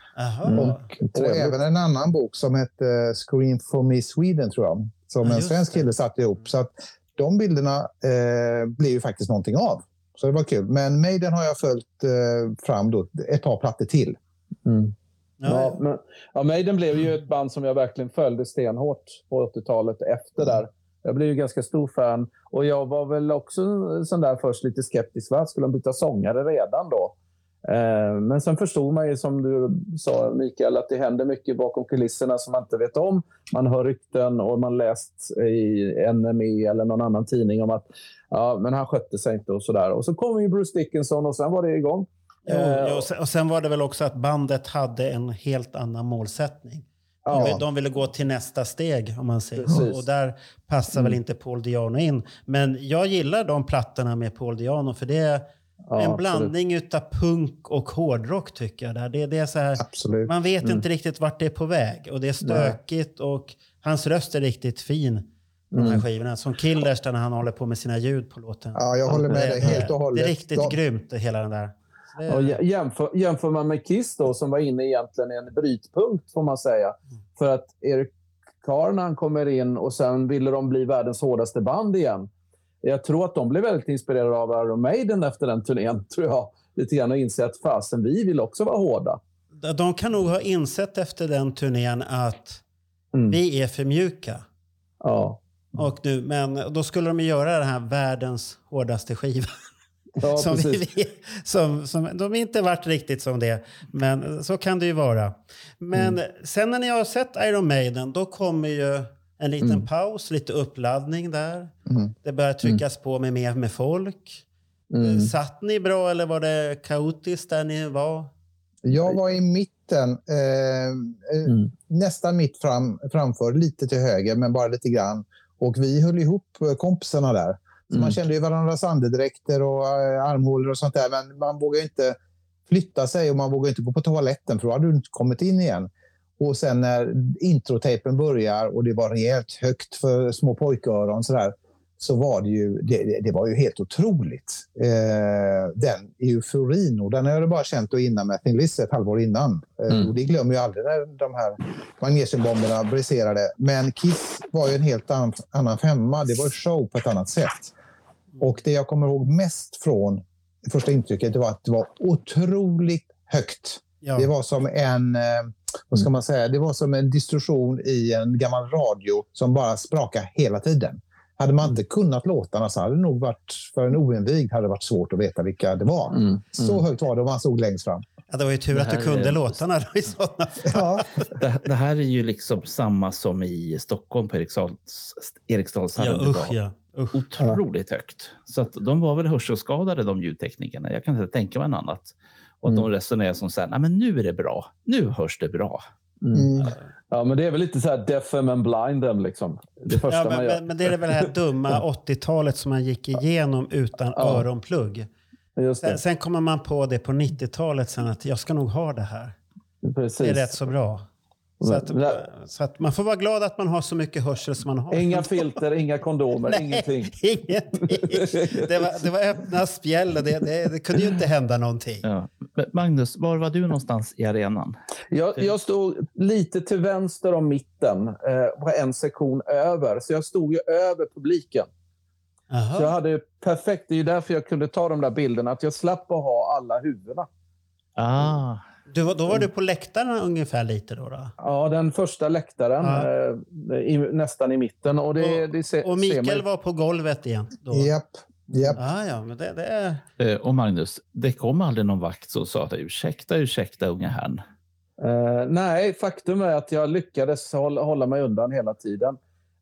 Mm. Och, och även en annan bok som hette Scream for me Sweden, tror jag. Som Ja, en svensk det. kille satte ihop. Så att de bilderna eh, blev ju faktiskt någonting av. Så det var kul. Men Maiden har jag följt eh, fram då, ett par plattor till. Mm. Ja, Ja, men, ja, Maiden blev ju ett band som jag verkligen följde stenhårt på 80-talet efter där. Jag blev ju ganska stor fan och jag var väl också sån där först lite skeptisk. Va? Skulle de byta sångare redan då? Eh, men sen förstod man ju som du sa Mikael att det händer mycket bakom kulisserna som man inte vet om. Man hör rykten och man läst i NME eller någon annan tidning om att ja, men han skötte sig inte och sådär. Och så kom ju Bruce Dickinson och sen var det igång. Jo, Eh, jo, och sen- och sen var det väl också att bandet hade en helt annan målsättning. De, ja. de ville gå till nästa steg, om man säger Precis. Och där passar väl Mm. inte Paul Diano in. Men jag gillar de plattorna med Paul Diano, för det Ja, en absolut. blandning utav punk och hårdrock, tycker jag. Där. Det, det är så här, Absolut. man vet Mm. inte riktigt vart det är på väg. Och det är stökigt och hans röst är riktigt fin de här Mm. skivorna. Som Killers där när han håller på med sina ljud på låten. Ja, jag håller med dig det, helt och det hållet. är riktigt De- grymt, hela den där. Det- Och jä- jämför, jämför man med Kiss då, som var inne egentligen i en brytpunkt får man säga. För att Eric Carr när han kommer in och sen ville de bli världens hårdaste band igen. Jag tror att de blev väldigt inspirerade av Iron Maiden efter den turnén, tror jag. Lite grann och inse att fasen, vi vill också vara hårda. De kan nog ha insett efter den turnén att Mm. vi är för mjuka. Ja. Och nu, men då skulle de göra den här världens hårdaste skiva. Ja, som vi, som, som, de har inte varit riktigt som det, men så kan det ju vara. Men Mm. sen när ni har sett Iron Maiden, då kommer ju en liten Mm. paus, lite uppladdning där. Mm. Det börjar tryckas på med mer med folk. Mm. Satt ni bra eller var det kaotiskt där ni var? Jag var i mitten, eh, eh, Mm. nästan mitt fram, framför, lite till höger, men bara lite grann. Och vi höll ihop eh, kompisarna där. Så Mm. Man kände ju varandras andedräkter och eh, armhålor och sånt där, men man vågar ju inte flytta sig och man vågar inte gå på toaletten för då hade du inte kommit in igen. Och sen när introtejpen börjar och det var rejält högt för små pojköron så där, så var det ju, det, det- var ju helt otroligt. Eh, den euforin, och den har jag bara känt då innan med Thin Lizzy ett halvår innan. Eh, Mm. och det glömmer jag aldrig när de här magnesiumbomberna briserade. Men Kiss var ju en helt annan, annan femma. Det var show på ett annat sätt. Och det jag kommer ihåg mest från det första intrycket det var att det var otroligt högt. Ja. Det var som en, eh, vad ska man säga, det var som en distorsion i en gammal radio som bara sprakade hela tiden. Hade man inte kunnat låtarna så hade det nog varit, för en oinvigd hade det varit svårt att veta vilka det var. Mm. Så högt var det om man stod längst fram. Ja, det var ju tur att du kunde är- låtarna då i sådana Ja, Det, det här är ju liksom samma som i Stockholm på Eriksdals, Eriksdalshallen. Ja, usch ja. Usch. Otroligt högt. Så att de var väl hörselskadade de ljudteknikerna. Jag kan inte tänka mig något annat. Och att Mm. de resonerade som så här, nej men nu är det bra. Nu hörs det bra. mm. Ja, men det är väl lite så här deaf and blind them, liksom. Det första Ja, man men, gör. men, men det är väl det här dumma 80-talet som man gick igenom utan Ja. öronplugg. Just Sen, sen kommer man på det på 90-talet sen att jag ska nog ha det här. Precis. Det är rätt så bra. Så att, Men- så att man får vara glad att man har så mycket hörsel som man har. Inga filter, inga kondomer, ingenting. Ingenting. Det var, det var öppna spjäll och det, det, det kunde ju inte hända någonting. Ja. Men Magnus, var var du någonstans i arenan? Jag, jag stod lite till vänster om mitten, eh, på en sektion över. Så jag stod ju över publiken. Jaha. Så jag hade perfekt, det är ju därför jag kunde ta de där bilderna, att jag slapp att ha alla huvudena. Ah, Du, var- då var du på läktarna ungefär lite då? då. Ja, den första läktaren, Ja. eh, i, nästan i mitten. Och, det, Och- det se, Och Mikael var på golvet igen? Då. Japp. Japp. Ah, ja, men det, det är... eh, och Magnus, det kom aldrig någon vakt som sa att ursäkta, ursäkta unga herrn. Eh, nej, faktum är att jag lyckades hålla, hålla mig undan hela tiden.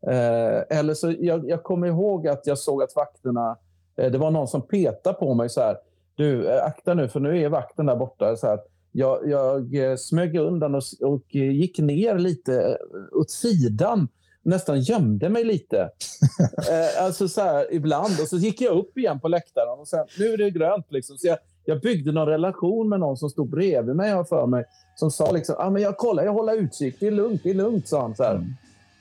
Eh, eller så, jag, jag kommer ihåg att jag såg att vakterna... Eh, det var någon som petade på mig så här. Du, akta nu, för nu är vakten där borta. Så här. Jag, jag eh, smög undan och, och eh, gick ner lite eh, åt sidan nästan gömde mig lite. eh, alltså så här, ibland. Och så gick jag upp igen på läktaren och sen, nu är det grönt. Liksom. Så jag, jag byggde någon relation med någon som stod bredvid mig, har för mig. Som sa liksom, ah, men jag kollar, jag håller utkik. Det är lugnt, det är lugnt, sa han. Så, här.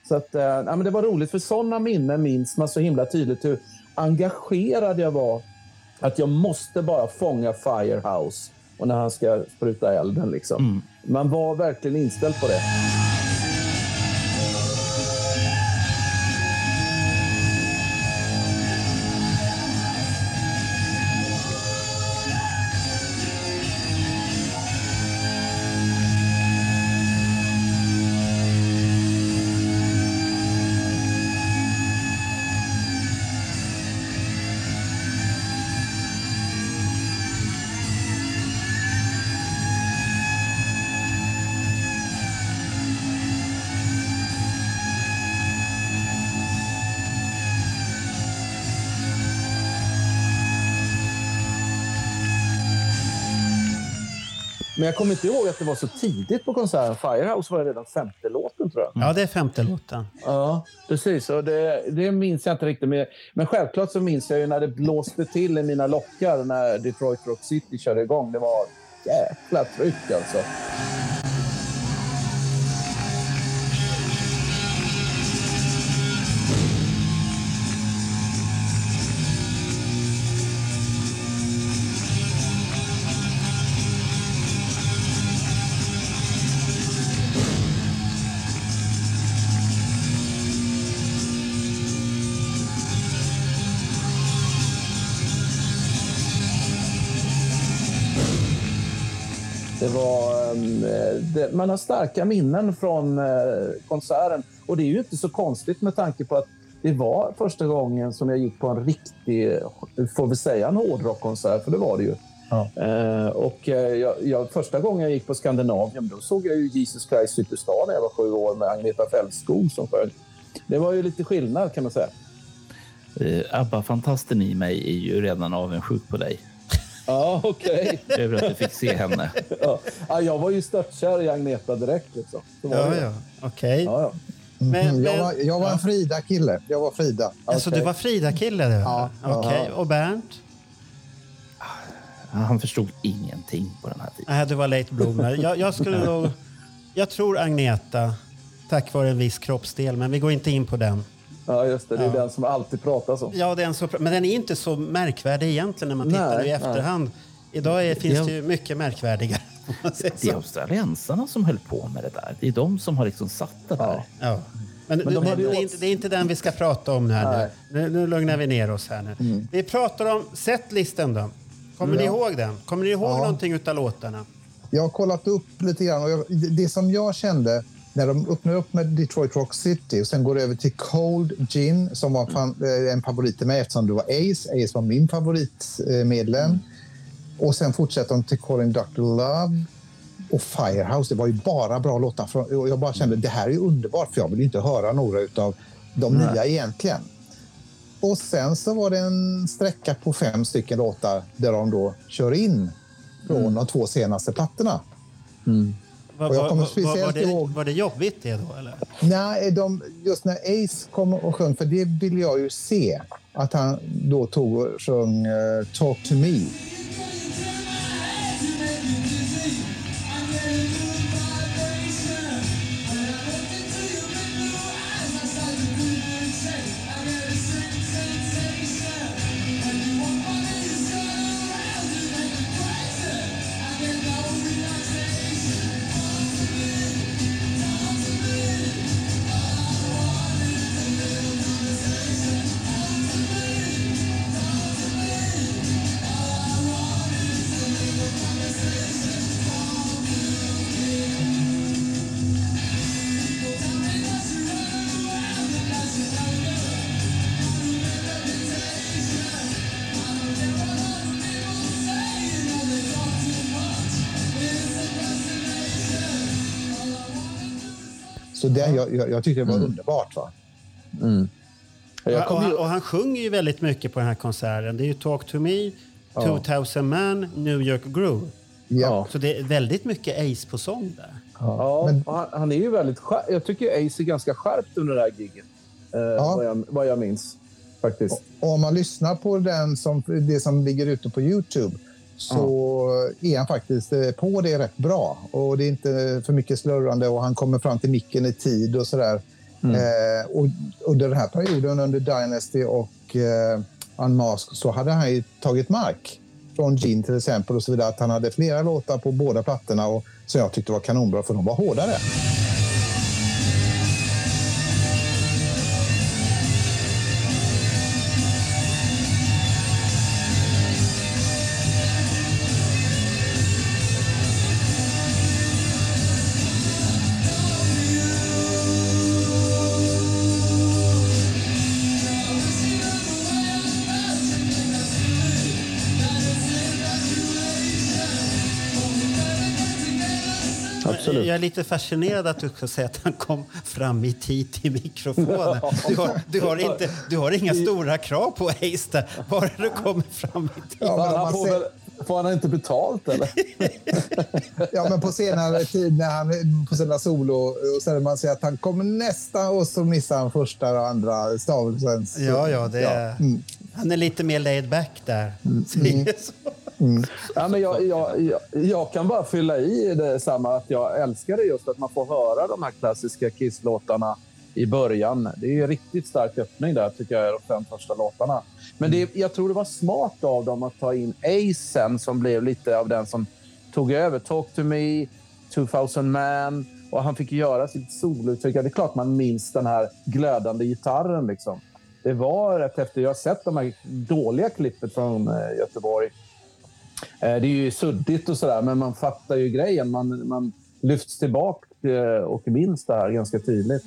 så att, eh, ja, men det var roligt, för sådana minnen minns man så himla tydligt. Hur engagerad jag var. Att jag måste bara fånga Firehouse. Och när han ska spruta elden. Liksom. Man var verkligen inställd på det. Men jag kommer inte ihåg att det var så tidigt på konserten. Firehouse var redan femte låten, tror jag. Ja, det är femte låten. Ja, precis. Och det, det minns jag inte riktigt. Men, men självklart så minns jag ju när det blåste till i mina lockar när Detroit Rock City körde igång. Det var jäkla tryck alltså. Det, man har starka minnen från eh, konserten. Och det är ju inte så konstigt med tanke på att det var första gången som jag gick på en riktig, får vi säga en hårdrockkonsert, för det var det ju. Ja. Eh, och eh, jag, jag, första gången jag gick på Skandinavium, då såg jag ju Jesus Christ Superstar när jag var sju år med Agneta Fältskog som sjöng. Det var ju lite skillnad kan man säga. Eh, ABBA-fantasten i mig är ju redan avundsjuk på dig. Ja, okej. Över att du fick se henne. ja. ja, jag var ju störtkär i Agneta direkt. Liksom. Så var Ja, ja. Okej. Ja, ja. Men, Mm, jag, var, jag var en Frida-kille. Jag var Frida. alltså, okej. du var Frida-kille du? Ja. Okej. Och Bernt? Han förstod ingenting på den här tiden. Nej, du var late bloomer. Jag, jag skulle nog... Jag tror Agneta, tack vare en viss kroppsdel, men vi går inte in på den. Ja, just det. Det är Ja. den som alltid pratas om. Ja, den så, men den är inte så märkvärdig egentligen när man tittar Nej, i efterhand. Idag är, finns Ja. det ju mycket märkvärdigare. Det är australiensarna som höll på med det där. Det är de som har liksom satt det där. Ja. Men, Men de ju det, är inte, det är inte den vi ska prata om här Nej. nu. nu. Nu lugnar vi ner oss här nu. Mm. Vi pratar om setlisten då. Kommer ni ihåg den? Kommer ni ihåg Ja. någonting utav låtarna? Jag har kollat upp lite grann. Och jag, det som jag kände när de öppnar upp med Detroit Rock City och sen går över till Cold Gin som var fan, eh, en favorit till mig eftersom det var Ace. Ace var min favoritmedlem. Och sen fortsätter de till Calling Dr. Love och Firehouse. Det var ju bara bra låtar. Från, och jag bara kände det här är underbart för jag vill inte höra några av de nya egentligen. Och sen så var det en sträcka på fem stycken låtar där de då kör in från de två senaste plattorna. Var, jag kommer var, var, speciellt det, ihåg- var det jobbigt det då? Eller? Nej, de, just när Ace kom och sjöng, för det vill jag ju se, att han då tog och sjöng eh, Talk to me. Den, jag, jag, jag tyckte det var underbart. Va? Jag Ja, och, kommer han, och han sjunger ju väldigt mycket på den här konserten. Det är ju Talk to me, 2000 Man, New York Groove. Ja. Så det är väldigt mycket Ace på sång där. Ja, Men- och han, han är ju väldigt skär, Jag tycker Ace är ganska skärpt under det här giget. Eh, vad, jag, vad jag minns. Faktiskt. Och om man lyssnar på den som, det som ligger ute på Youtube så är han faktiskt eh, på det rätt bra. Och Det är inte för mycket slurrande och han kommer fram till micken i tid och sådär. Eh, och under den här perioden, under Dynasty och eh, Unmasked, så hade han ju tagit mark från Gene till exempel och så vidare. Att han hade flera låtar på båda plattorna och som jag tyckte var kanonbra för de var hårdare. Absolut. Jag är lite fascinerad att du ska säga att han kom fram i tid till mikrofonen. Du har, du har, inte, du har inga stora krav på där, bara du kommer fram i tid. Ja, får, ser- väl, får han inte betalt eller? Ja, men på senare tid när han på sina solo och sen man ser att han kommer nästan och så missar han första och andra stavelsen. Så- Ja, ja, det är, Mm. han är lite mer laid back där. Säger så. Ja, men jag, jag, jag, jag kan bara fylla i det samma att jag älskar det just att man får höra de här klassiska Kiss-låtarna i början. Det är ju en riktigt stark öppning där tycker jag, de fem första låtarna. Men det, jag tror det var smart av dem att ta in Acen som blev lite av den som tog över. Talk to me, 2000 man och han fick göra sitt solouttryck. Ja, Det är klart man minns den här glödande gitarren. Liksom. Det var rätt efter. Jag har sett de här dåliga klippet från eh, Göteborg. Eh, det är ju suddigt och sådär, men man fattar ju grejen. Man, man lyfts tillbaka eh, och minns det här ganska tydligt.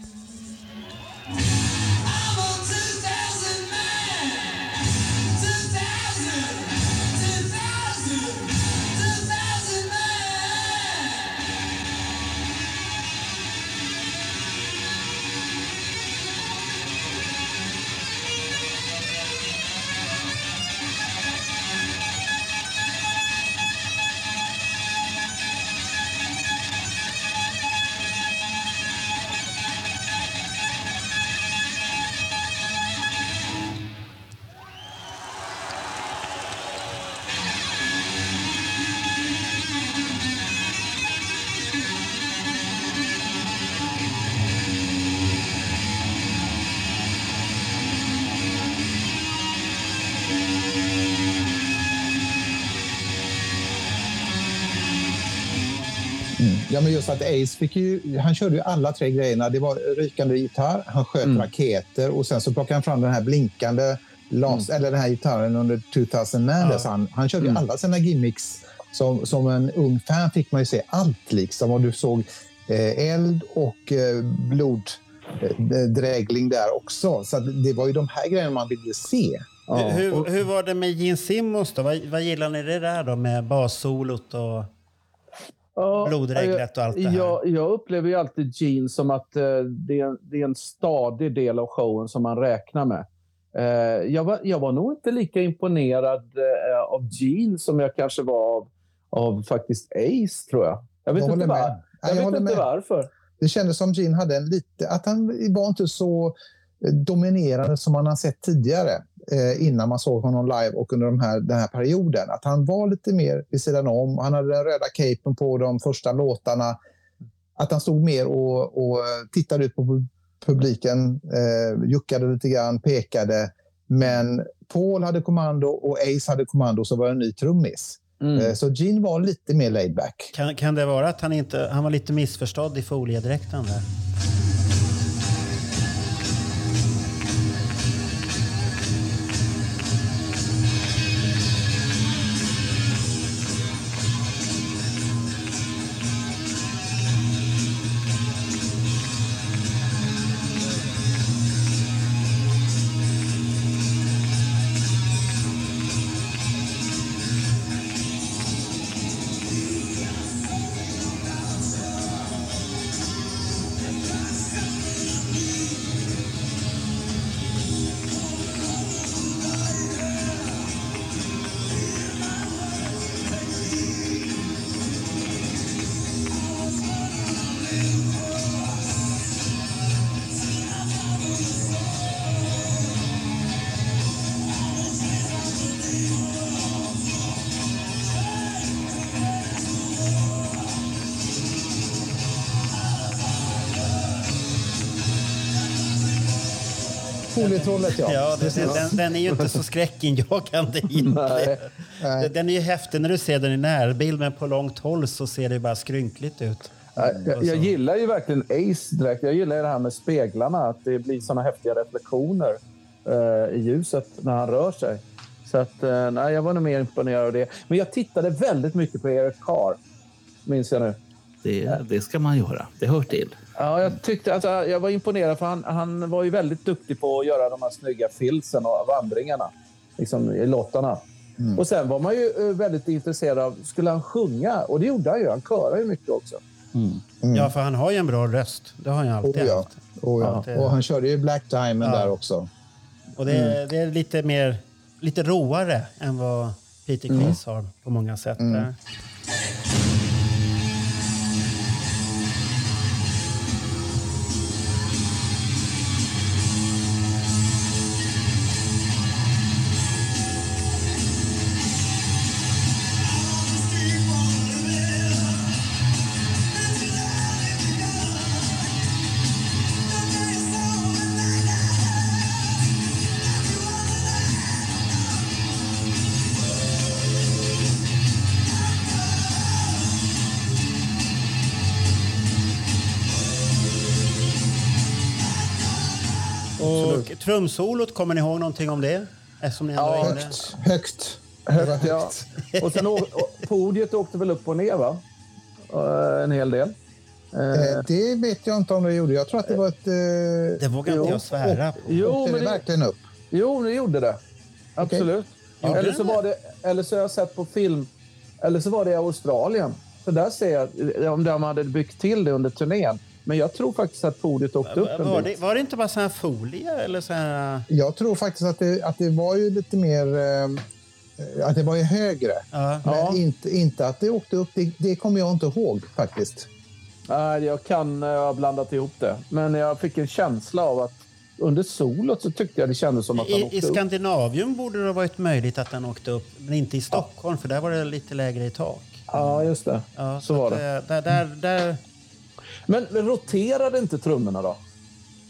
Men just att Ace fick ju, han körde ju alla tre grejerna. Det var rykande gitarr, han sköt Mm. raketer och sen så plockade han fram den här blinkande las, eller den här gitarren under 2000 Man. Ja. Så han, han körde ju Mm. alla sina gimmicks. Som, som en ung fan fick man ju se allt liksom. Och du såg eh, eld och eh, bloddrägling där också. Så att det var ju de här grejerna man ville se. Ja. Hur, hur var det med Gene Simmons då? Vad, vad gillar ni det där då med bassolot och Ja, blodregnet och allt det här? Jag, jag upplever ju alltid Gene som att eh, det, är, det är en stadig del av showen som man räknar med. Eh, jag, var, jag var nog inte lika imponerad eh, av Gene som jag kanske var av, av faktiskt Ace, tror jag. Jag vet Jag inte, var, Ja, jag jag vet inte varför. Det kändes som Gene hade en lite, att han var inte så dominerande som man har sett tidigare eh, innan man såg honom live och under de här, den här perioden. Att han var lite mer vid sidan om. Han hade den röda capen på de första låtarna. Att han stod mer och, och tittade ut på pu- publiken, eh, juckade lite grann, pekade. Men Paul hade kommando och Ace hade kommando så var det en ny trummis. Mm. Eh, så Gene var lite mer laid back. Kan, kan det vara att han, inte, han var lite missförstådd i foliedräkten där? Folietrollet, ja. Ja, det, den, den, är ju inte så skräckinjagande. Nej. Den är ju häftig när du ser den i närbild, men på långt håll så ser det bara skrynkligt ut. Nej, Jag, jag gillar ju verkligen Ace direkt. Jag gillar ju det här med speglarna, att det blir såna häftiga reflektioner eh, i ljuset när han rör sig. Så att, eh, nej, jag var nog mer imponerad av det. Men jag tittade väldigt mycket på Eric Carr, minns jag nu. Det, det ska man göra. Det hör till. Ja, jag, tyckte, alltså, jag var imponerad för han, han var ju väldigt duktig på att göra de här snygga filsen och vandringarna liksom, i lottarna. Och sen var man ju eh, väldigt intresserad av, skulle han sjunga? Och det gjorde han ju. Han körade ju mycket också. Ja, för han har ju en bra röst. Det har han ju alltid Oh, ja. haft. Oh, ja. det- Och han körde ju Black Diamond Ja. där också. Och det, det är lite mer, lite råare än vad Peter Criss har på många sätt. Trumsolot, kommer ni ihåg någonting om det? Eftersom ni ändå Ja. Högt, högt. Var Ja. högt. Och sen podiet åkte väl upp och ner, va? Eh, En hel del. Eh, det vet jag inte om det gjorde. Jag tror att det var ett... Eh, Det vågar inte jag svära på. Jo, åkte men det verkligen upp? jo, det gjorde det. Absolut. Gjorde Eller, så var det, eller så har jag sett på film, eller så var det i Australien. För där ser jag om de hade byggt till det under turnén. Men jag tror faktiskt att podiet åkte upp en Var bit. det, var det inte bara sån här folie eller så här... Jag tror faktiskt att det, att det var ju lite mer... Eh, att det var ju högre. Ja. Men Ja. inte, inte att det åkte upp. Det, det kommer jag inte ihåg faktiskt. Nej, jag kan eh, ha blandat ihop det. Men jag fick en känsla av att under solot så tyckte jag det kändes som att han I, åkte I upp. Skandinavium borde det ha varit möjligt att den åkte upp, men inte i Stockholm för där var det lite lägre i tak. Ja, just det. Ja, så var att, det. eh, Där, där, där, Men roterade inte trummorna då?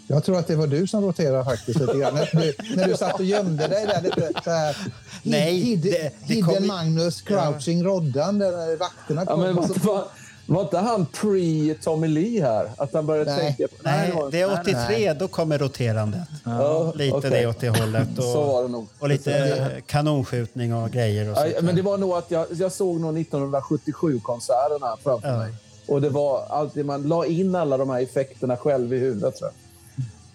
Jag tror att det var du som roterade faktiskt lite grann. När du, när du satt och gömde dig där lite så här. Nej, Hid, det- det hidden kom Magnus, crouching Roddan, där vakterna Ja, kom. men var, så- var, inte han pre-Tommy Lee här? Att han började Nej. tänka... på- nej, det är nej, 83, då kommer roterandet. Ja, Lite okej. det åt det hållet. Så Och, var det nog. och lite kanonskjutning och grejer. Och Ja, men det var nog att jag, jag såg nog 1977-konserterna framför Ja. mig. Och det var alltid, man la in alla de här effekterna själv i huvudet tror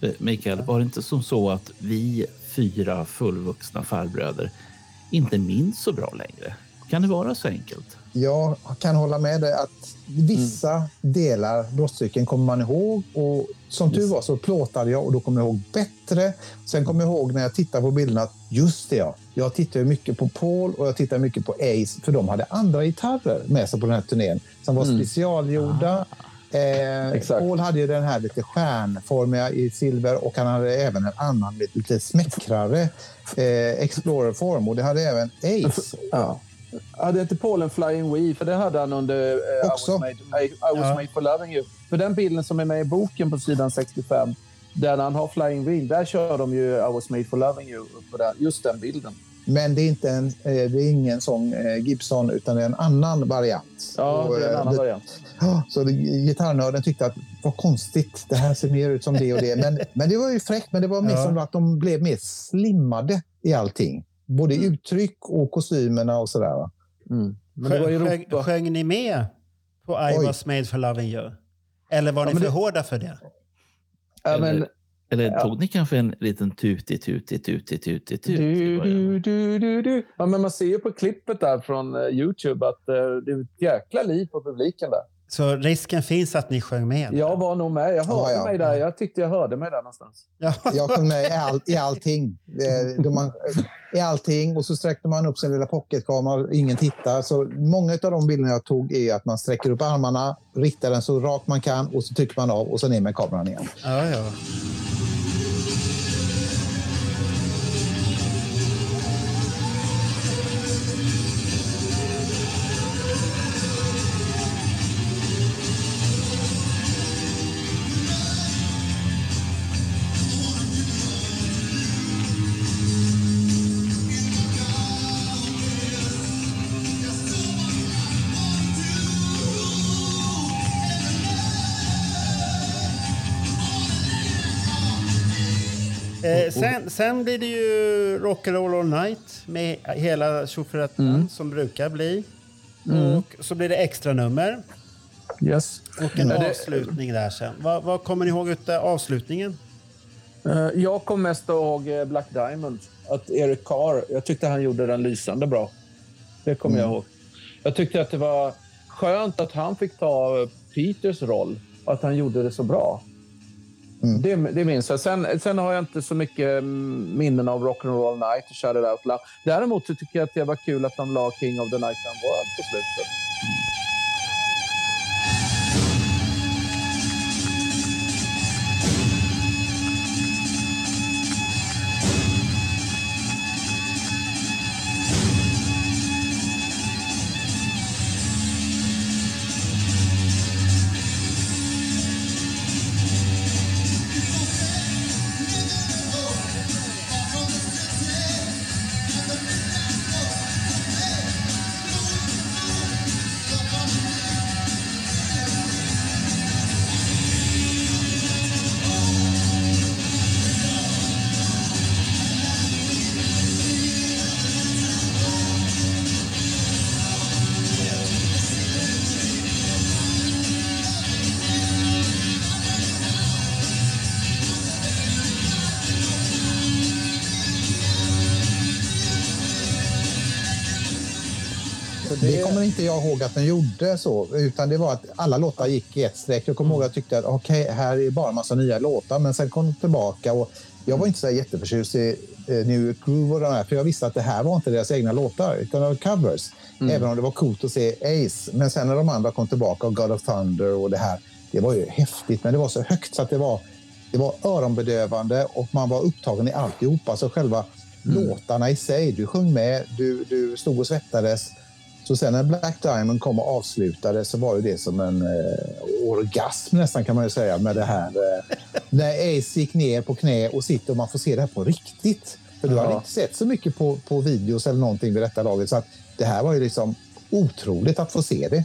jag. Eh, Mikael, var det inte som så att vi fyra fullvuxna farbröder inte minns så bra längre? Kan det vara så enkelt? Jag kan hålla med dig att vissa delar brottscykeln kommer man ihåg. Och som tur var så plåtade jag och då kommer jag ihåg bättre. Sen kommer jag ihåg när jag tittar på bilderna att just det ja, jag tittar mycket på Paul och jag tittar mycket på Ace för de hade andra gitarrer med sig på den här turnén som var specialgjorda. Eh, Exakt. Paul hade ju den här lite stjärnformiga i silver och han hade även en annan lite, lite smäckrare eh, Explorer-form och det hade även Ace. Ja. Hade inte Paul en Flying Wii? För det hade han under eh, I, Också. was made, I, I was Ja. made for loving you. För den bilden som är med i boken på sidan 65, där han har Flying Wii, där kör de ju I was made for loving you. På den, just den bilden. Men det är, inte en, eh, det är ingen sån eh, Gibson, utan det är en annan variant. Ja, Och, det är en eh, annan det- variant. Så gitarrnörden tyckte att vad konstigt, det här ser mer ut som det och det. Men, men det var ju fräckt, men det var mer Ja. som att de blev mer slimmade i allting. Både i uttryck och kostymerna och sådär. va. Mm. Men det var Europa. sjöng ni med på I Oj. was made for loving you? Eller var Ja, ni för det- hårda för det? Ja, men, Eller Ja. tog ni kanske en liten tuti, tuti, tuti, tuti, tuti? i du, du, du, du, du. Ja, men man ser ju på klippet där från eh, Youtube att eh, det är ett jäkla liv på publiken där. Så risken finns att ni sjöng med? Jag var nog med. Jag hörde Ja, ja. mig där. Jag tyckte jag hörde mig där någonstans. Ja. Jag sjöng med i, all, i allting. Eh, då man, I allting. Och så sträckte man upp sin lilla pocketkamera och ingen tittar. Så många av de bilderna jag tog är att man sträcker upp armarna, riktar den så rakt man kan och så trycker man av och så ner med kameran igen. Ja, ja. Sen, sen blir det ju Rock'n'Roll All Night med hela tjofaderittan Mm. som brukar bli. Och så blir det extra nummer Yes. och en Ja, det- avslutning där sen. Vad, vad kommer ni ihåg utav avslutningen? Eh, Jag kom mest ihåg eh, Black Diamond. Att Eric Carr, jag tyckte han gjorde den lysande bra. Det kommer jag ihåg. Jag tyckte att det var skönt att han fick ta Peters roll att han gjorde det så bra. Mm. Det, det minns jag. Sen, sen har jag inte så mycket mm, minnen av Rock'n'Roll Night och Shout It Out Loud. Däremot så tycker jag att det var kul att de la King of the Nighttime World på slutet. Inte jag ihåg att den gjorde så, utan det var att alla låtar gick i ett streck. Jag kommer ihåg att jag tyckte att okej, här är bara en massa nya låtar, men sen kom de tillbaka och jag var inte så jätteförtjust i eh, New York Groove och de här, för jag visste att det här var inte deras egna låtar, utan det var covers. Även om det var coolt att se Ace. Men sen när de andra kom tillbaka, och God of Thunder och det här, det var ju häftigt, men det var så högt så att det var, det var öronbedövande och man var upptagen i alltihopa. Så själva låtarna i sig, du sjöng med, du, du stod och svettades. Så sen när Black Diamond kom och avslutade så var ju det som en eh, orgasm nästan kan man ju säga med det här. Eh, när Ace gick ner på knä och sitter och man får se det här på riktigt. För du Ja. hade inte sett så mycket på, på videos eller någonting vid detta laget. Så att det här var ju liksom otroligt att få se det.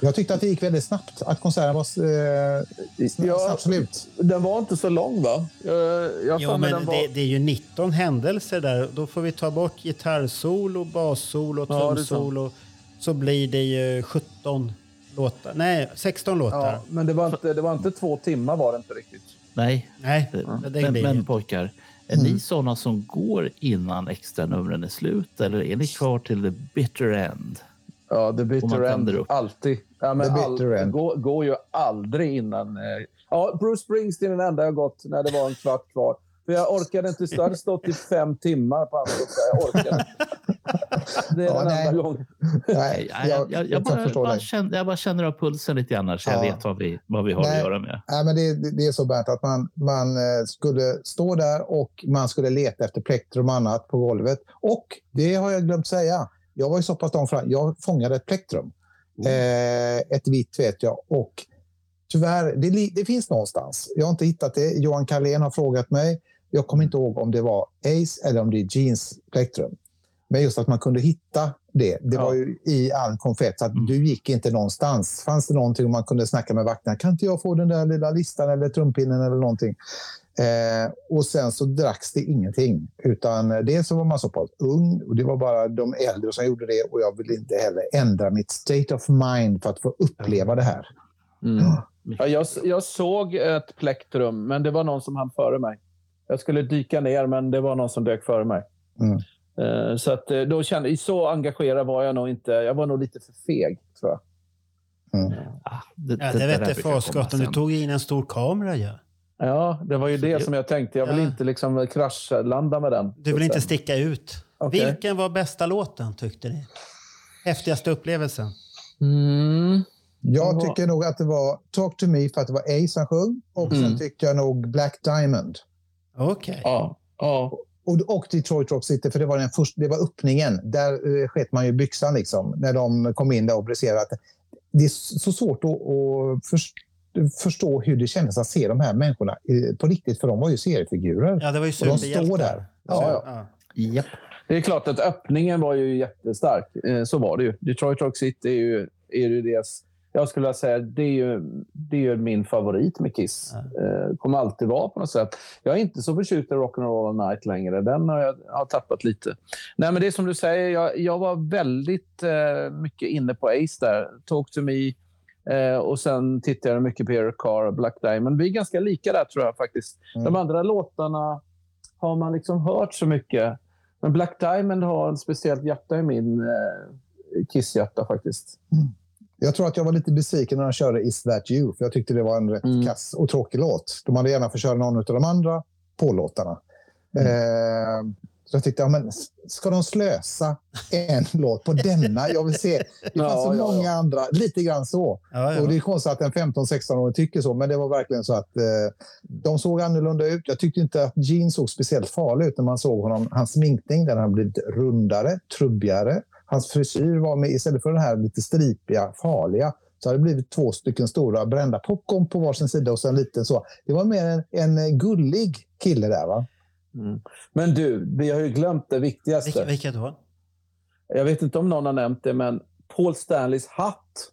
Jag tyckte att det gick väldigt snabbt. Att konserten var eh, snabbt, Ja. slut. Den var inte så lång, va? Jag, Jo, men den var... det, det är ju 19 händelser där. Då får vi ta bort gitarrsolo, bassolo, Ja, trumsolo. Så blir det ju 17 låtar. Nej, 16 låtar. Ja, men det var, inte, det var inte två timmar var det inte riktigt. Nej, Nej, det, det, det men, men pojkar, är ni sådana som går innan extra numren är slut eller är ni kvar till the bitter end? Ja, the bitter end. Alltid. Ja, men The bitter all, end. Går, går ju aldrig innan. eh, Ja, Bruce Springsteen är den enda jag gått när det var en kvart kvar. För jag orkade inte. Jag hade stått i fem timmar på hans. Jag orkade inte. Det är Ja, den nej. enda gången. Nej, Jag, jag, jag, jag, bara, bara känner, jag bara känner av pulsen lite grann så jag Ja. vet vad vi, vad vi har Nej. att göra med. Nej, men det, det- det är så Bernt att man, man eh, skulle stå där och man skulle leta efter plektrum och annat på golvet. Och det har jag glömt säga. Jag var ju så pass långt fram. Jag fångade ett plektrum. Mm. Eh, ett vitt vet jag. Och tyvärr, det, det finns någonstans. Jag har inte hittat det. Johan Carlén har frågat mig. Jag kommer inte ihåg om det var Ace eller om det är Jeans plektrum. Men just att man kunde hitta det. Det Ja. var ju i all konfett. Så att Mm. du gick inte någonstans. Fanns det någonting man kunde snacka med vakterna? Kan inte jag få den där lilla listan eller trumpinnen eller någonting? Eh, och sen så dracks det ingenting. Utan dels så var man så pass ung och det var bara de äldre som gjorde det. Och jag ville inte heller ändra mitt state of mind för att få uppleva det här. Mm. Ja, jag, jag såg ett plektrum, men det var någon som hann före mig. Jag skulle dyka ner, men det var någon som dök före mig. Mm. Eh, Så att eh, då kände, så engagerad var jag nog inte. Jag var nog lite för feg, tror jag. Ah, det, Ja, det där vet jag. Du tog in en stor kamera ju. Ja, det var ju det som jag tänkte. Jag vill Ja. inte liksom kraschlanda med den. Du vill inte sticka ut. Okej. Vilken var bästa låten tyckte ni? Häftigaste upplevelsen? Mm. Jag tycker nog att det var Talk to me för att det var Ace som sjöng. Och Mm. sen tyckte jag nog Black Diamond. Okej. Ja. ja. Och, och Detroit Rock City, för det var, den första, det var öppningen. Där eh, sket man ju byxan liksom, när de kom in där och briserade. Att det är så svårt att, att först, förstå hur det kändes att se de här människorna eh, på riktigt, för de var ju seriefigurer. Ja, det var ju Och de står där. Ja, ja. Japp. Det är klart att öppningen var ju jättestark. Eh, Så var det ju. Detroit Rock City är ju, är ju deras... jag skulle vilja säga det är ju, det är ju min favorit med Kiss. Eh, kommer alltid vara på något sätt. Jag är inte så förtjust i Rock'n'Roll All Night längre. Den har jag har tappat lite. Nej, men det är som du säger, jag, jag var väldigt eh, mycket inne på Ace där. Talk to me. Eh, och sen tittade jag mycket på Eric Carr och Black Diamond. Vi är ganska lika där tror jag faktiskt. De andra låtarna har man liksom hört så mycket. Men Black Diamond har ett speciellt hjärta i min eh, Kiss-hjärta faktiskt. Jag tror att jag var lite besviken när de körde Is that you? För jag tyckte det var en rätt Mm. kass och tråkig låt. De hade gärna fått köra någon av de andra på-låtarna. Eh, så jag tyckte, ja, men ska de slösa en låt på denna? Jag vill se. Det Ja, fanns så ja, många ja. andra. Lite grann så. Ja, ja. Och det är konstigt att en 15-16-åring tycker så, men det var verkligen så att eh, de såg annorlunda ut. Jag tyckte inte att Gene såg speciellt farlig ut när man såg honom. Hans sminkning, den har blivit rundare, trubbigare. Hans frisyr var med, istället för den här lite stripiga, farliga, så har det blivit två stycken stora brända popcorn på varsin sida och så en liten så. Det var mer en, en gullig kille där va? Mm. Men du, vi har ju glömt det viktigaste. Vilka, vilka då? Jag vet inte om någon har nämnt det, men Paul Stanleys hatt.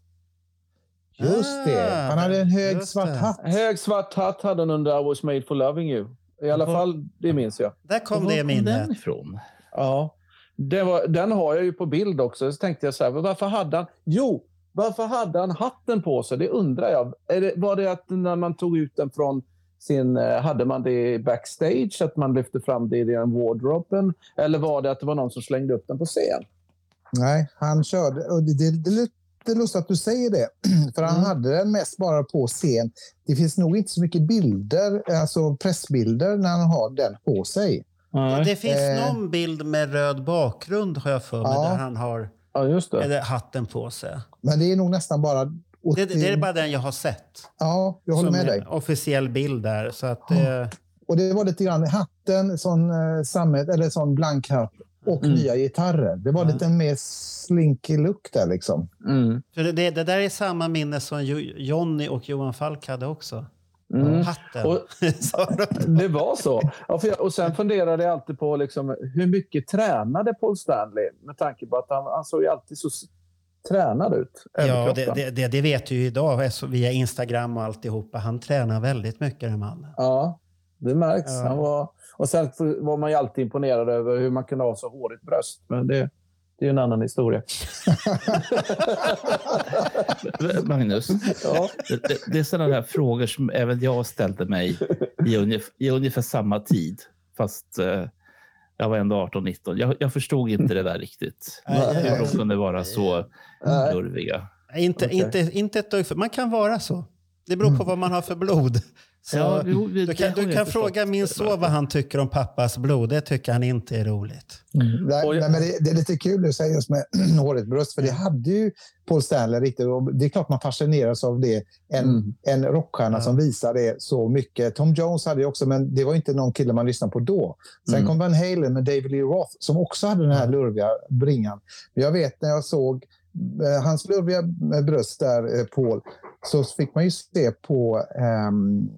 Just det. Han hade en hög svart hatt. Hög svart hatt hade han under I was made for loving you. I alla Var- fall, det minns jag. Där kom Var det minnet. ifrån? Ja. Var, den har jag ju på bild också. Så tänkte jag så här, varför hade han... Jo, varför hade han hatten på sig? Det undrar jag. Det, var det att när man tog ut den från sin... eh, Hade man det backstage, att man lyfte fram det i den wardroben? Eller var det att det var någon som slängde upp den på scen? Nej, han körde. Och det, det, det är lite lustigt att du säger det. För han Mm. hade den mest bara på scen. Det finns nog inte så mycket bilder, alltså pressbilder, när han har den på sig. Det finns Eh. någon bild med röd bakgrund har jag för mig, Ja. där han har Ja, hatten på sig. Men det är nog nästan bara... 80... Det, det är bara den jag har sett. Ja, jag håller med dig. officiell bild där. Så att, eh, Och det var lite grann hatten, sån, eh, sammet, eller sån blank hatt och Mm. nya gitarrer. Det var Ja. lite mer slinky look där liksom. Mm. det, det, det där är samma minne som Jo- Johnny och Johan Falk hade också. Mm. Hatten. Och-. Det var så. Ja, jag, och sen funderade jag alltid på liksom, hur mycket tränade Paul Stanley? Med tanke på att han, han såg ju alltid så tränad ut. Ja, det, det, det, det vet du ju idag via Instagram och alltihopa. Han tränar väldigt mycket den mannen. Ja, det märks. Ja. Han var, och sen var man ju alltid imponerad över hur man kunde ha så hårigt bröst. Men det, det är ju en annan historia. Magnus, Ja. det, det, är sådana där frågor som även jag ställde mig i ungefär, i ungefär samma tid. Fast eh, jag var ändå 18-19. Jag, jag förstod inte det där riktigt. Nej, Hur de kunde vara så lurviga. Inte, Okej. inte, inte ett dugg Man kan vara så. Det beror på vad man har för blod. Så, Ja, det- du det kan, du kan fråga min son vad han tycker om pappas blod. Det tycker han inte är roligt. Nej, Och jag- nej, men det, det är lite kul du säger just med hårigt bröst, för det hade ju Paul Stanley riktigt. Och det är klart man fascineras av det. En, Mm. en rockstjärna Ja. som visar det så mycket. Tom Jones hade ju också, men det var inte någon kille man lyssnade på då. Sen Mm. kom Van Halen med David Lee Roth som också hade den här lurviga bringan. Men jag vet när jag såg eh, hans lurviga bröst där, eh, Paul, så fick man ju se på ehm,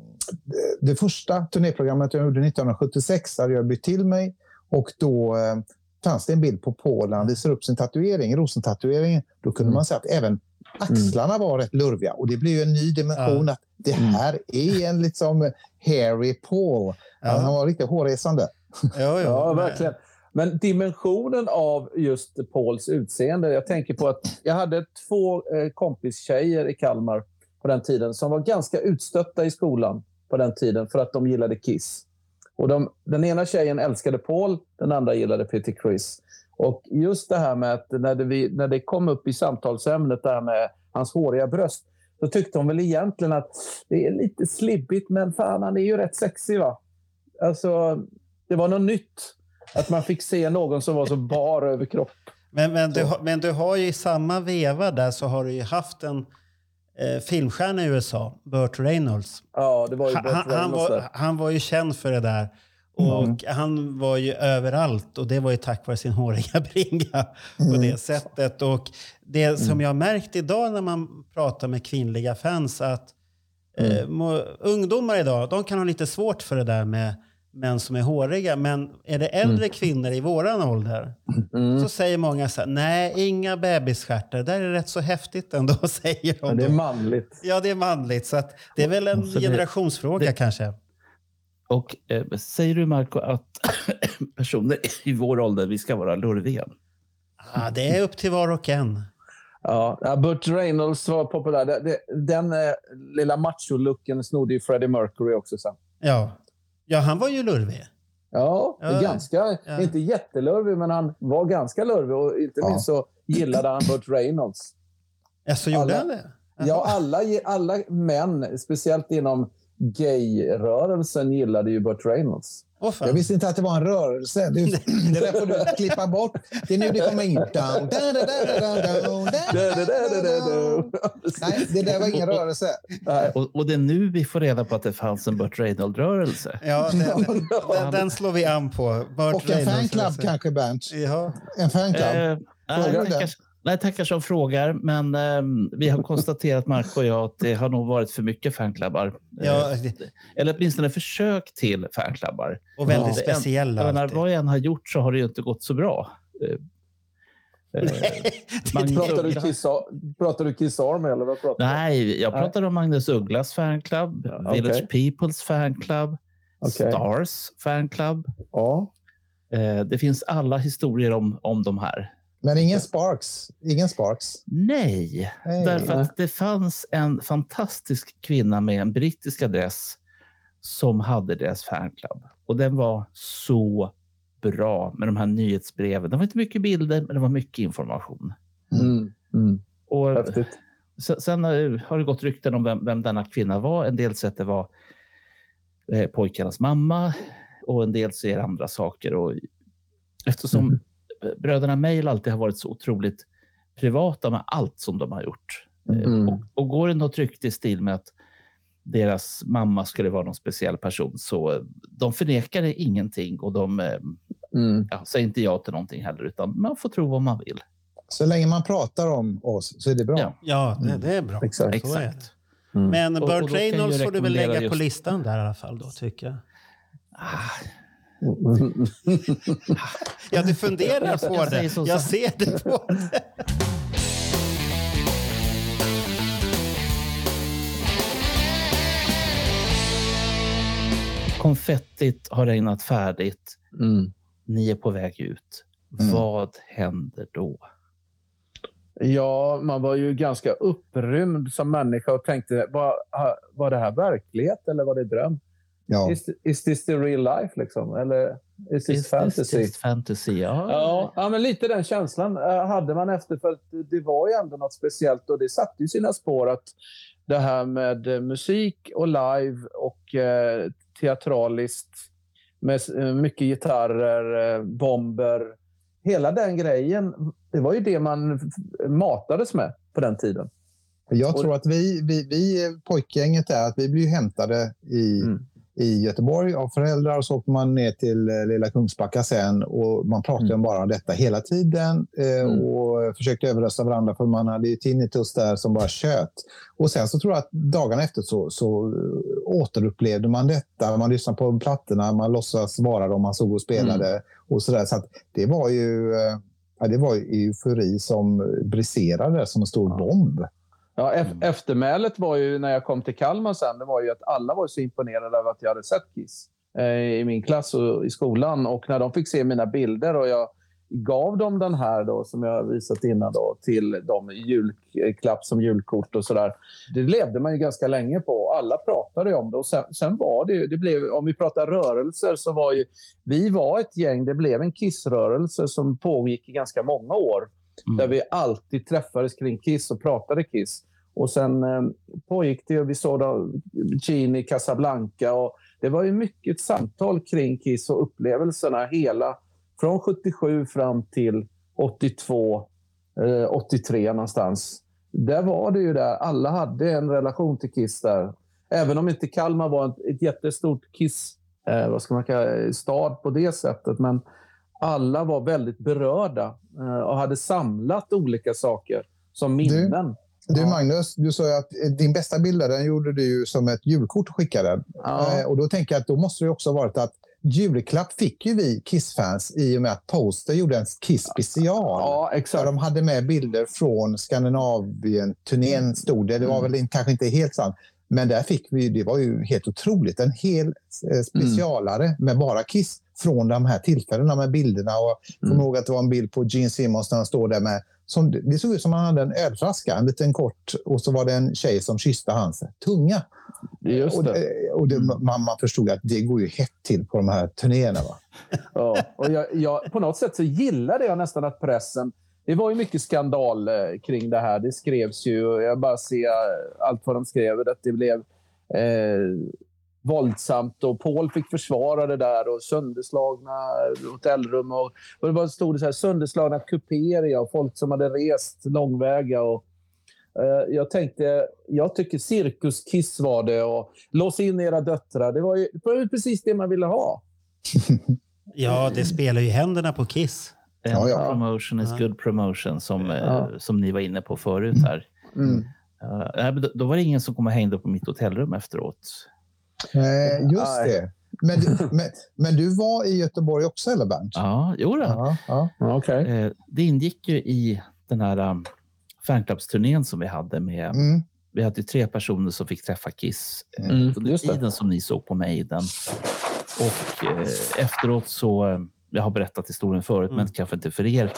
det- första turnéprogrammet jag gjorde 1976. Där hade jag bytt till mig och då eh, fanns det en bild på Paul han visar upp sin tatuering, rosentatueringen. Då kunde Mm. man se att även axlarna var rätt lurviga och det blev ju en ny dimension att det här är en liksom Harry Paul. Ja. Han var riktigt hårresande. Ja, men- verkligen. Men dimensionen av just Pauls utseende. Jag tänker på att jag hade två eh, kompistjejer i Kalmar på den tiden som var ganska utstötta i skolan på den tiden för att de gillade Kiss. Och de, den ena tjejen älskade Paul, den andra gillade Peter Criss. Och just det här med att när det, när det kom upp i samtalsämnet, det här med hans håriga bröst, så tyckte hon väl egentligen att det är lite slibbigt, men fan, han är ju rätt sexig va? Alltså, det var något nytt. Att man fick se någon som var så bar över kropp. Men, men, du, men du har ju i samma veva där så har du ju haft en eh, filmstjärna i USA, Burt Reynolds. Ja, det var ju Burt han, han, var, han var ju känd för det där. Och Mm. Han var ju överallt och det var ju tack vare sin håriga bringa på det sättet. Och det som jag har märkt idag när man pratar med kvinnliga fans att eh, må, ungdomar idag de kan ha lite svårt för det där med, män som är håriga. Men är det äldre kvinnor i våran ålder Mm. så säger många så här, nej, inga bebisstjärtar. Det där är rätt så häftigt ändå, säger de. Men det är manligt. Ja, det är manligt. Så det är väl en det- generationsfråga det- kanske. Och eh, säger du Marco att personer i vår ålder, vi ska vara lurviga? Ja, det är upp till var och en. Ja, ja, Burt Reynolds var populär. Det, den eh, lilla macho-looken snodde ju Freddie Mercury också sen. Ja. Ja, han var ju lurvig. Ja, Ja, ganska, ja. inte jättelurvig, men han var ganska lurvig. Och inte Ja. minst så gillade han Burt Reynolds. Ja, så gjorde Alla- han det? Ja, alla, alla män, speciellt inom gay-rörelsen, gillade ju Burt Reynolds. Fan. Jag visste inte att det var en rörelse. Du, det där får du klippa bort. Det är nu det kommer in. Nej, det där var ingen rörelse. Och, och det är nu vi får reda på att det fanns en Burt Reynolds-rörelse. Ja, den, den, den slår vi an på. Burt Och en fanclub alltså. kanske, Bernt. Ja. En fanclub. Eh, Frågar du? Nej, tackar som frågar, men ehm, vi har konstaterat, Marco och jag, att det har nog varit för mycket fanklubbar. Ja, Eh, eller åtminstone försök till fanklubbar. och väldigt Ja. speciella. Menar, alltid. vad jag än har gjort så har det ju inte gått så bra. Eh, eh, Pratar du Kiss, pratar du Kiss Army eller vad pratar? Nej, jag pratar om Magnus Ugglas fanclub, Ja, Village. Peoples fanclub, Okej. Stars fanclub. Ja. Eh, det finns alla historier om, om de här. Men ingen Sparks. Ingen Sparks. Nej, Nej. därför att det fanns en fantastisk kvinna med en brittisk adress som hade deras fanclub. Och den var så bra med de här nyhetsbreven. Det var inte mycket bilder, men det var mycket information. Mm. Mm. Och Häftigt. sen, eh, har det gått rykten om vem, vem denna kvinna var. En del säger att det var eh, pojkarnas mamma och en del säger andra saker. Och eftersom Mhm. Bröderna Mail alltid har varit så otroligt privata med allt som de har gjort. Eh, Mm. Och, och går det något rykte i stil med att deras mamma skulle vara någon speciell person så de förnekar ingenting och de eh, Mm. ja, säger inte ja till någonting heller utan man får tro vad man vill. Så länge man pratar om oss så är det bra. Ja. Ja, det, det är bra. Exakt. Det. Exakt. Mm. Men Burt Reynolds får du väl lägga på just- listan där i alla fall då, tycker jag. Ja, du funderar på jag det. Jag ser det på det. Konfettit har regnat färdigt. Mm. Ni är på väg ut. Mm. Vad händer då? Ja, man var ju ganska upprymd som människa och tänkte, var, var det här verklighet eller var det dröm? Ja. Is, is this the real life liksom? Eller is this Is fantasy? this fantasy? Ja. Ja, ja, men lite den känslan eh, hade man efter. För att det var ju ändå något speciellt och det satte ju sina spår att det här med eh, musik och live och eh, teatraliskt med mycket gitarrer, bomber. Hela den grejen, det var ju det man matades med på den tiden. Jag tror att vi, vi, vi pojkgänget är att vi blir hämtade i, Mm. I Göteborg av föräldrar och så åker man ner till eh, lilla Kungsbacka sen och man pratar Mm. bara om detta hela tiden eh, Mm. och försökte överrösta varandra för man hade ju tinnitus där som bara tjöt. Och sen så tror jag att dagarna efter så, så eh, återupplevde man detta. Man lyssnade på plattorna, man låtsas vara dem man såg och spelade Mm. och sådär. Så det var ju Ja, det var ju eufori som briserade som en stor bomb. Ja, Mm. Eftermälet var ju när jag kom till Kalmar sen, det var ju att alla var så imponerade över att jag hade sett Kiss eh, i min klass och i skolan. Och när de fick se mina bilder och jag gav dem den här då, som jag har visat innan då, till dem i julklapp som julkort och sådär. Det levde man ju ganska länge på. Alla pratade om det. Och sen, sen var det ju, det blev, om vi pratar rörelser så var ju, vi var ett gäng, det blev en Kiss-rörelse som pågick i ganska många år Mm. där vi alltid träffades kring Kiss och pratade Kiss. Och sen eh, pågick det och vi såg då Gene i Casablanca och det var ju mycket samtal kring Kiss och upplevelserna hela från 77 fram till 82, eh, 83 någonstans. Där var det ju där, alla hade en relation till Kiss där. Även om inte Kalmar var ett, ett jättestort Kiss, eh, vad ska man kalla stad på det sättet. Men alla var väldigt berörda eh, och hade samlat olika saker som minnen. Du Ja. Magnus, du sa ju att eh, din bästa bild där, den gjorde du som ett julkort och skickade. Ja. Eh, och då tänker jag att då måste det också ha varit att julklapp fick ju vi Kiss-fans i och med att Poster gjorde en Kiss special. Ja, Där exakt. de hade med bilder från Skandinavien-turnén stod det. Det var väl in- kanske inte helt sant. Men där fick vi, det var ju helt otroligt, en hel specialare med bara Kiss från de här tillfällena med bilderna. Och jag kommer ihåg att det var en bild på Gene Simmons när han står där med som, det såg ut som han hade en ölflaska, en liten kort, och så var det en tjej som kysste hans tunga. Just Och, det. det, och det, man, man förstod att det går ju hett till på de här turnéerna. Va? Ja. Och jag, jag, på något sätt så gillade jag nästan att pressen... Det var ju mycket skandal eh, kring det här. Det skrevs ju... Jag bara ser allt vad de skrev. Att det blev eh, våldsamt och Paul fick försvara det där och sönderslagna hotellrum. Och, och det var stod det så här, sönderslagna kupéer och folk som hade rest långväga. Och, eh, jag tänkte, jag tycker cirkuskiss var det och lås in era döttrar. Det var ju, det var ju precis det man ville ha. Ja, det spelar ju händerna på Kiss. En Ja, ja. promotion is Ja. good promotion som, eh, Ja. som ni var inne på förut här. Mm. Uh, då var det ingen som kom och hängde på mitt hotellrum efteråt. Eh, just det. Men, du- men, men du var i Göteborg också, eller Bernt? Ja, jo då. Ja, ja. Okej. Eh, det ingick ju i den här um, fanclubsturnén som vi hade med Mm. Vi hade ju tre personer som fick träffa Kiss eh, Mm, under tiden som ni såg på Maiden. Och eh, efteråt så, eh, jag har berättat historien förut, Mm. men kanske inte för er.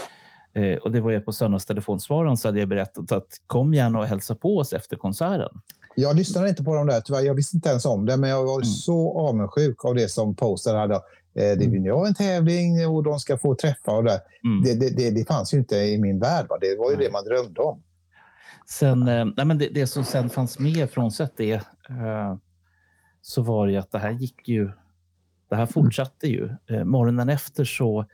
Eh, och det var ju på söndagstelefonsvararen så hade jag berättat att kom gärna och hälsa på oss efter konserten. Jag lyssnade inte på dem där, tyvärr. Jag visste inte ens om det, men jag var Mm. så avundsjuk av det som Poster hade. Eh, det vill jag en tävling och de ska få träffa och det. Mm. Det, det, det, det fanns ju inte i min värld. Va? Det var ju det man drömde om. Sen, eh, nej men det, det som sen fanns med, frånsett det, eh, så var det ju att det här gick ju... Det här fortsatte ju. Morgonen efter så,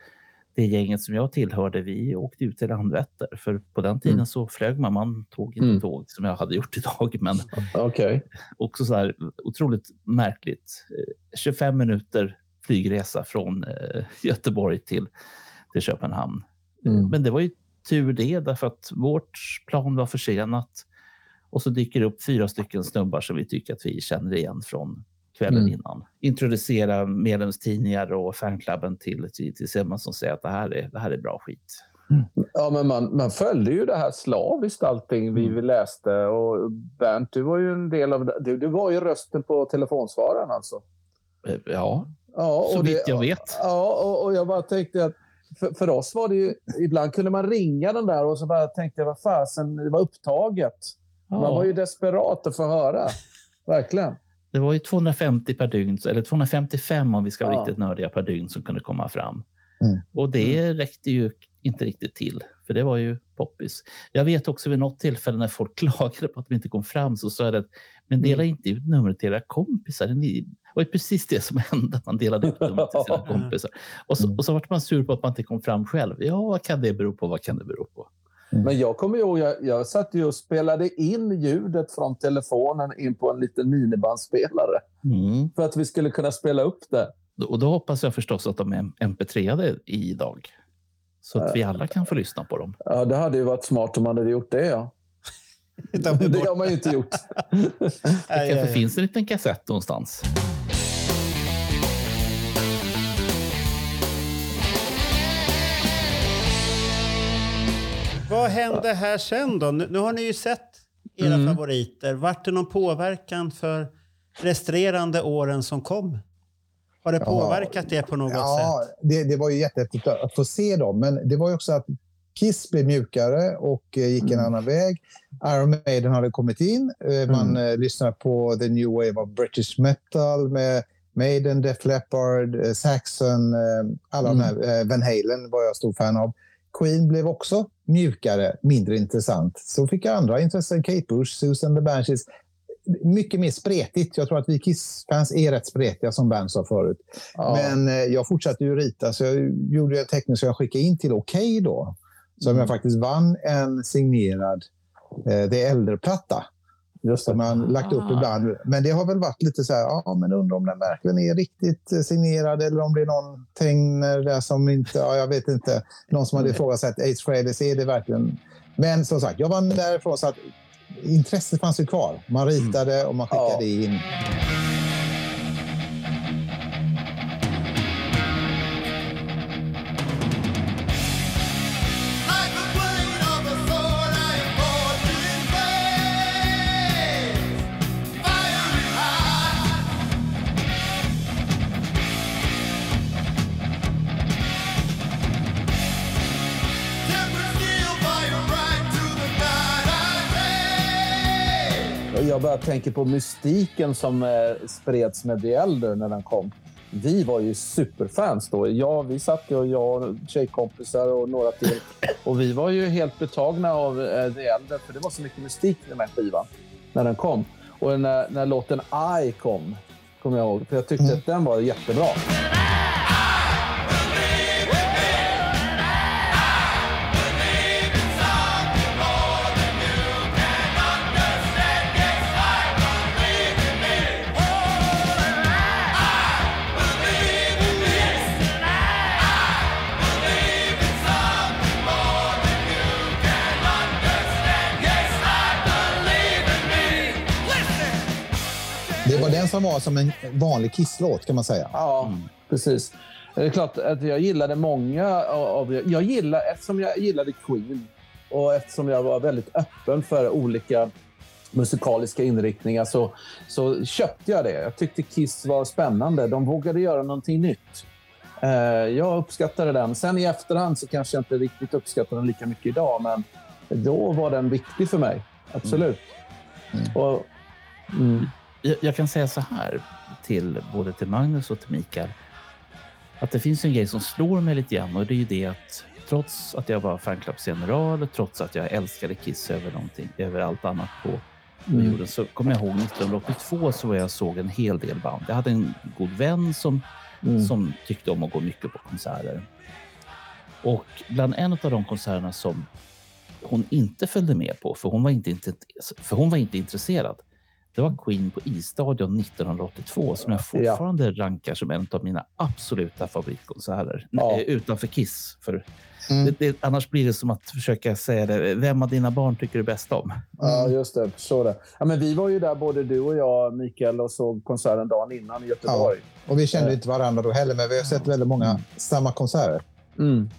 det gänget som jag tillhörde, vi åkte ut till Landvetter. För på den tiden Mm. så flög man, man tog inte Mm. tåg som jag hade gjort idag. Men Okej. också så här otroligt märkligt. Eh, 25 minuter flygresa från eh, Göteborg till, till Köpenhamn. Mm. Men det var ju tur det, därför att vårt plan var försenat. Och så dyker det upp fyra stycken snubbar som vi tycker att vi känner igen från kvällen Mm. innan. Introducera medlemstidningar och fanklubben till, Simon som säger att det här är, det här är bra skit. Ja, men man, man följde ju det här slaviskt allting vi, vi läste. Och Bernt, du var ju en del av det. Du, du var ju rösten på telefonsvararen alltså. Eh, Ja, Ja, så och vitt det, jag vet. Ja, och, och jag bara tänkte att för, för oss var det ju... Ibland kunde man ringa den där och så bara tänkte jag, vad fasen, det var upptaget. Man Ja. var ju desperat att få höra. Verkligen. Det var ju 250 per dygn, eller 255 om vi ska vara Ja. riktigt nördiga per dygn som kunde komma fram. Mm. Och det räckte ju inte riktigt till, för det var ju poppis. Jag vet också vid något tillfälle när folk klagade på att vi inte kom fram så sa jag att men dela Mm. inte ut numret till era kompisar. Det var precis det som hände, man delade ut numret till sina kompisar. Och så, och så vart man sur på att man inte kom fram själv. Ja, vad kan det bero på? Vad kan det bero på? Men jag kommer ihåg, jag, jag satt ju och spelade in ljudet från telefonen in på en liten minibandspelare. Mm. För att vi skulle kunna spela upp det. Och då hoppas jag förstås att de är mp3ade idag. Så att vi alla kan få lyssna på dem. Ja, det hade ju varit smart om man hade gjort det, ja. Det har man ju inte gjort. Det kanske finns en liten kassett någonstans. Vad hände här sen då? Nu, nu har ni ju sett era Mm. favoriter. Vart det någon påverkan för resterande åren som kom? Har det Ja. påverkat er på något Ja, sätt? det, det var ju jättehäftigt att få se dem. Men det var ju också att Kiss blev mjukare och eh, gick en annan väg. Iron Maiden hade kommit in. Eh, Man eh, lyssnade på the new wave of British metal med Maiden, Def Leppard, Saxon, alla de här. Van Halen var jag stor fan av. Queen blev också mjukare, mindre intressant. Så fick jag andra intressen. Kate Bush, Susan the Banshees. Mycket mer spretigt. Jag tror att vi Kiss-fans är rätt spretiga, som Bernt sa förut. Ja. Men eh, jag fortsatte ju rita, så jag gjorde en teckning som jag skickade in till Okej då. Som Mm. jag faktiskt vann en signerad eh, Det äldre-platta. Just det. man lagt upp Ah. ibland. Men det har väl varit lite så här, ja men undrar om den verkligen är riktigt eh, signerad eller om det är någonting där som inte, ja jag vet inte. Någon som hade ifrågasatt Ace Frehley, är det verkligen... Men som sagt, jag vann därifrån så att intresset fanns ju kvar. Man ritade och man skickade Ja. in. Tänker på mystiken som eh, spreds med The Elder när den kom. Vi var ju superfans då. Ja, vi satt och jag och tjejkompisar och några till. Och vi var ju helt betagna av eh, The Elder för det var så mycket mystik i den här skivan när den kom. Och när, när låten I kom, kommer jag ihåg. För jag tyckte att den var jättebra. Det var den som en vanlig kisslåt kan man säga. Ja, precis. Det är klart att jag gillade många av... Jag gillar, eftersom jag gillade Queen och eftersom jag var väldigt öppen för olika musikaliska inriktningar så, så köpte jag det. Jag tyckte Kiss var spännande. De vågade göra någonting nytt. Eh, jag uppskattade den. Sen i efterhand så kanske jag inte riktigt uppskattar den lika mycket idag, men då var den viktig för mig. Absolut. Och, mm. Jag, jag kan säga så här till både till Magnus och till Mikael. Att det finns en grej som slår mig lite grann och det är ju det att trots att jag var fanclubsgeneral, trots att jag älskade Kiss över, någonting, över allt annat på Mm. jorden, så kommer jag ihåg 1982 så var jag såg en hel del band. Jag hade en god vän som, Mm. som tyckte om att gå mycket på konserter. Och bland en av de konserterna som hon inte följde med på, för hon var inte, inte, för hon var inte intresserad, det var Queen på Isstadion 1982 som jag fortfarande rankar som en av mina absoluta favoritkonserter. Ja. Eh, Utanför Kiss. För Mm. det, det, annars blir det som att försöka säga det. Vem av dina barn tycker du bäst om? Ja, just det. Så det. Ja, men vi var ju där, både du och jag, Mikael, och såg konserten dagen innan i Göteborg. Och vi kände inte varandra då heller, men vi har sett väldigt många samma konserter. Mm.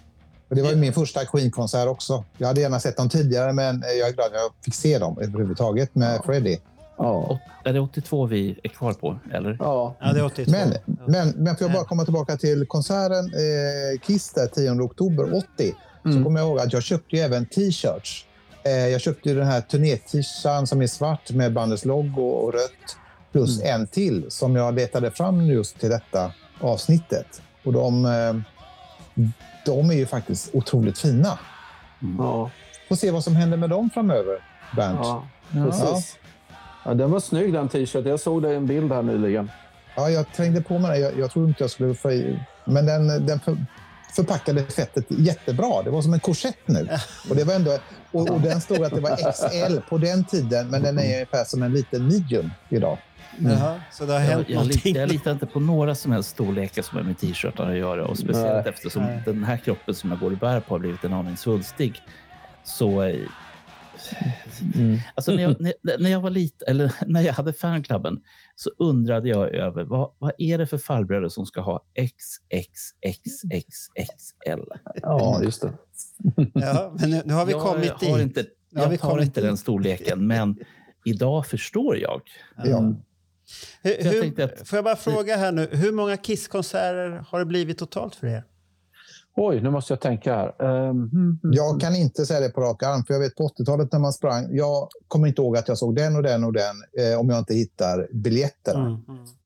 Och det var ju min första Queen-konsert också. Jag hade gärna sett dem tidigare, men jag är glad att jag fick se dem överhuvudtaget med Freddie. Ja. Är det 82 vi är kvar på? Eller? Ja. Ja, det är 82. Men, men, men får jag bara komma tillbaka till konserten eh, Kiss där 10 oktober 80. Så Mm. kommer jag ihåg att jag köpte ju även t-shirts. Eh, jag köpte ju den här turné-t-shirten som är svart med bandets logo och rött. Plus Mm. en till som jag letade fram just till detta avsnittet. Och de, eh, de är ju faktiskt otroligt fina. Ja. Får se vad som händer med dem framöver, Bernt. ja, precis. Ja, den var snygg den t-shirten. Jag såg det i en bild här nyligen. Ja, jag trängde på mig den. Jag, jag trodde inte jag skulle få i... Men den, den för, förpackade fettet jättebra. Det var som en korsett nu. Och, det var ändå, och, och den stod att det var XL på den tiden, men den är ungefär som en liten medium idag. Jaha, så det har Jag, hänt jag, någonting. litar, jag litar inte på några som helst storlekar som har med t-shirtarna att göra. Och speciellt Nej. eftersom Nej. den här kroppen som jag går och bär på har blivit en aning svulstig. Så... eh, Alltså när, jag, när, när jag var liten, eller när jag hade fanklubben, så undrade jag över vad, vad är det för farbröder som ska ha XXXXXL? Ja, just det. Ja, men nu, nu har vi jag kommit har dit. Inte, Nu har vi jag har kommit inte dit. den storleken, men idag förstår jag. Ja. Hur, jag hur, tänkte att- Får jag bara fråga här nu, hur många Kiss-konserter har det blivit totalt för er? Oj, nu måste jag tänka här. Mm, mm. Jag kan inte säga det på rak arm, för jag vet på 80-talet när man sprang, jag kommer inte ihåg att jag såg den och den och den eh, om jag inte hittar biljetterna. Mm.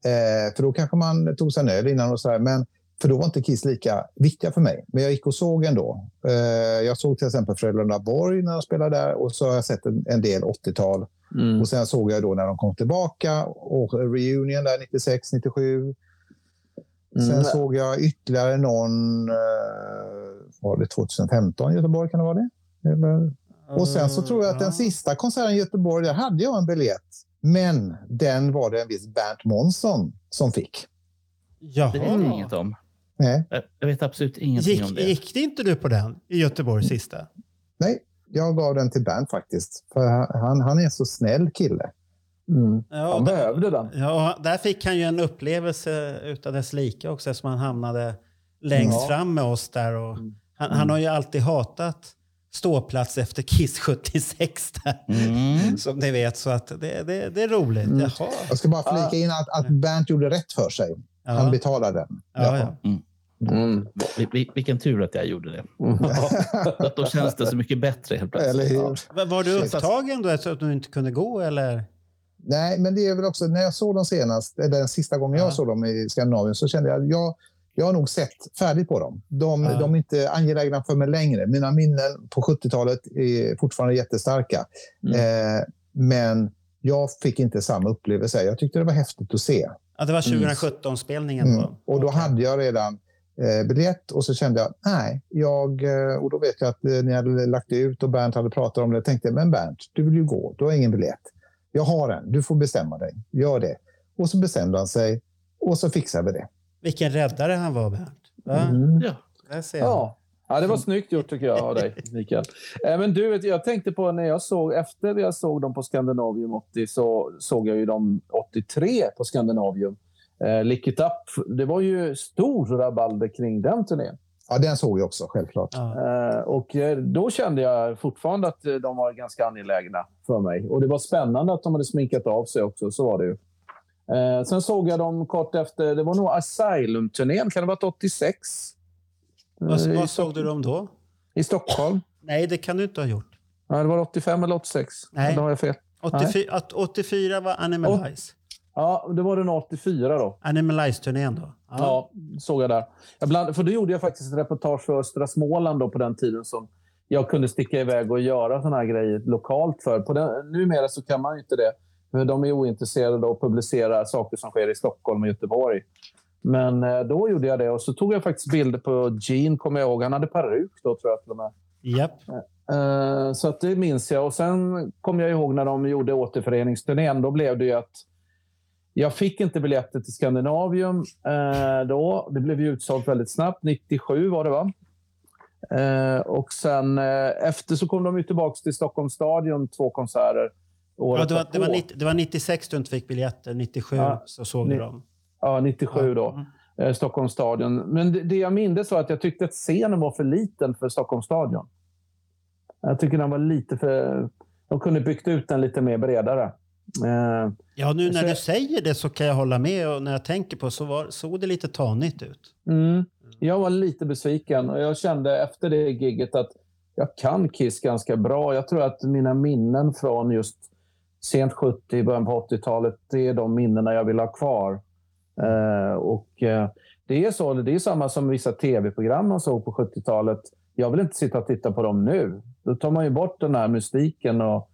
Eh, för då kanske man tog sig en öl innan och så här, men för då var inte Kiss lika viktiga för mig. Men jag gick och såg ändå. Eh, jag såg till exempel Frölunda Borg när de spelade där och så har jag sett en, en del 80-tal. Mm. Och sen såg jag då när de kom tillbaka och reunion där 96, 97. Sen Mm. såg jag ytterligare någon, eh, var det 2015 i Göteborg? Kan det vara det? Eller? Och sen så tror jag att den sista konserten i Göteborg, där hade jag en biljett. Men den var det en viss Bernt Månsson som fick. Jaha. Det vet jag inget om. Nej, Jag- Jag vet absolut ingenting om Gick, det. gick det inte du på den i Göteborg sista? nej, jag gav den till Bernt faktiskt. För han, han är en så snäll kille. Mm. Ja, Han där- behövde den. Ja, där fick han ju en upplevelse utav dess like också eftersom han hamnade längst Ja. fram med oss där. Och han, han har ju alltid hatat ståplats efter Kiss 76 där. Mm. Som ni vet, så att det, det, det är roligt. Mm. Jaha. Jag ska bara flika in att, att Bernt gjorde rätt för sig. Han Ja. betalade den. Ja, ja. Mm. Vi- vi- Vilken tur att jag gjorde det. Att då känns det så mycket bättre helt plötsligt. Eller hur? Va- Var du upptagen då att du inte kunde gå eller? Nej, men det är väl också när jag såg dem senast, eller den sista gången Ja. jag såg dem i Skandinavien, så kände jag att jag, jag har nog sett färdigt på dem. De, Ja. de är inte angelägna för mig längre. Mina minnen på 70-talet är fortfarande jättestarka. Mm. Eh, men jag fick inte samma upplevelse. Jag tyckte det var häftigt att se. Ja, det var 2017-spelningen Mm. då. Och då Okej. hade jag redan eh, biljett och så kände jag, nej, jag, eh, och då vet jag att eh, ni hade lagt ut och Bernt hade pratat om det. Jag tänkte, men Bernt, du vill ju gå, du har ingen biljett. Jag har en, du får bestämma dig, gör det. Och så bestämde han sig och så fixade vi det. Vilken räddare han var, Bernt. Va? Mm. Ja. Där ser jag. Ja. ja, det var snyggt gjort tycker jag av dig, Mikael. Eh, Men du, vet, jag tänkte på när jag såg, efter jag såg dem på Scandinavium 80 så såg jag ju dem 83 på Scandinavium. Eh, Lick It Up, det var ju stor rabalder kring den turnén. Ja, den såg jag också, självklart. Ja. Eh, och eh, då kände jag fortfarande att eh, de var ganska angelägna för mig. Och det var spännande att de hade sminkat av sig också, så var det ju. Sen såg jag dem kort efter, det var nog Asylum-turnén, kan det ha varit 86? Vad, Eh, i vad såg du dem då? I Stockholm? Nej, det kan du inte ha gjort. Nej, det var 85 eller 86. Nej. Då har jag fel. 84, att 84 var Animalize. Ja, det var den 84 då. Animalize-turnén då. Ja, såg jag där. Jag bland, för då gjorde jag faktiskt ett reportage för Östra Småland då på den tiden som jag kunde sticka iväg och göra såna här grejer lokalt för. På den, numera så kan man ju inte det. För de är ointresserade av att publicera saker som sker i Stockholm och Göteborg. Men eh, då gjorde jag det och så tog jag faktiskt bilder på Gene, kommer jag ihåg. Han hade peruk då tror jag till och med. Japp. Eh, Så att det minns jag. Och Sen kom jag ihåg när de gjorde återföreningsturnén. Då blev det ju att jag fick inte biljetter till Skandinavium eh, då. Det blev utsålt väldigt snabbt. 97 var det, va? Eh, och sen eh, efter så kom de ju tillbaka till Stockholms stadion, två konserter. Ja, det, var, det, var därpå. 90, det var 96 du inte fick biljetter. 97 Ja. så såg du Ni- dem. Ja, 97 då. Eh, Stockholms stadion. Men det, det jag minns var att jag tyckte att scenen var för liten för Stockholms stadion. Jag tycker den var lite för... De kunde byggt ut den lite mer bredare. Eh, Ja, nu när Så- du säger det så kan jag hålla med. Och när jag tänker på så var, såg det lite tanigt ut. Mm. Jag var lite besviken och jag kände efter det gigget att jag kan Kiss ganska bra. Jag tror att mina minnen från just sent 70, början på 80-talet, det är de minnena jag vill ha kvar. Eh, och eh, det är så, det är samma som vissa tv-program man såg på 70-talet. Jag vill inte sitta och titta på dem nu. Då tar man ju bort den här mystiken och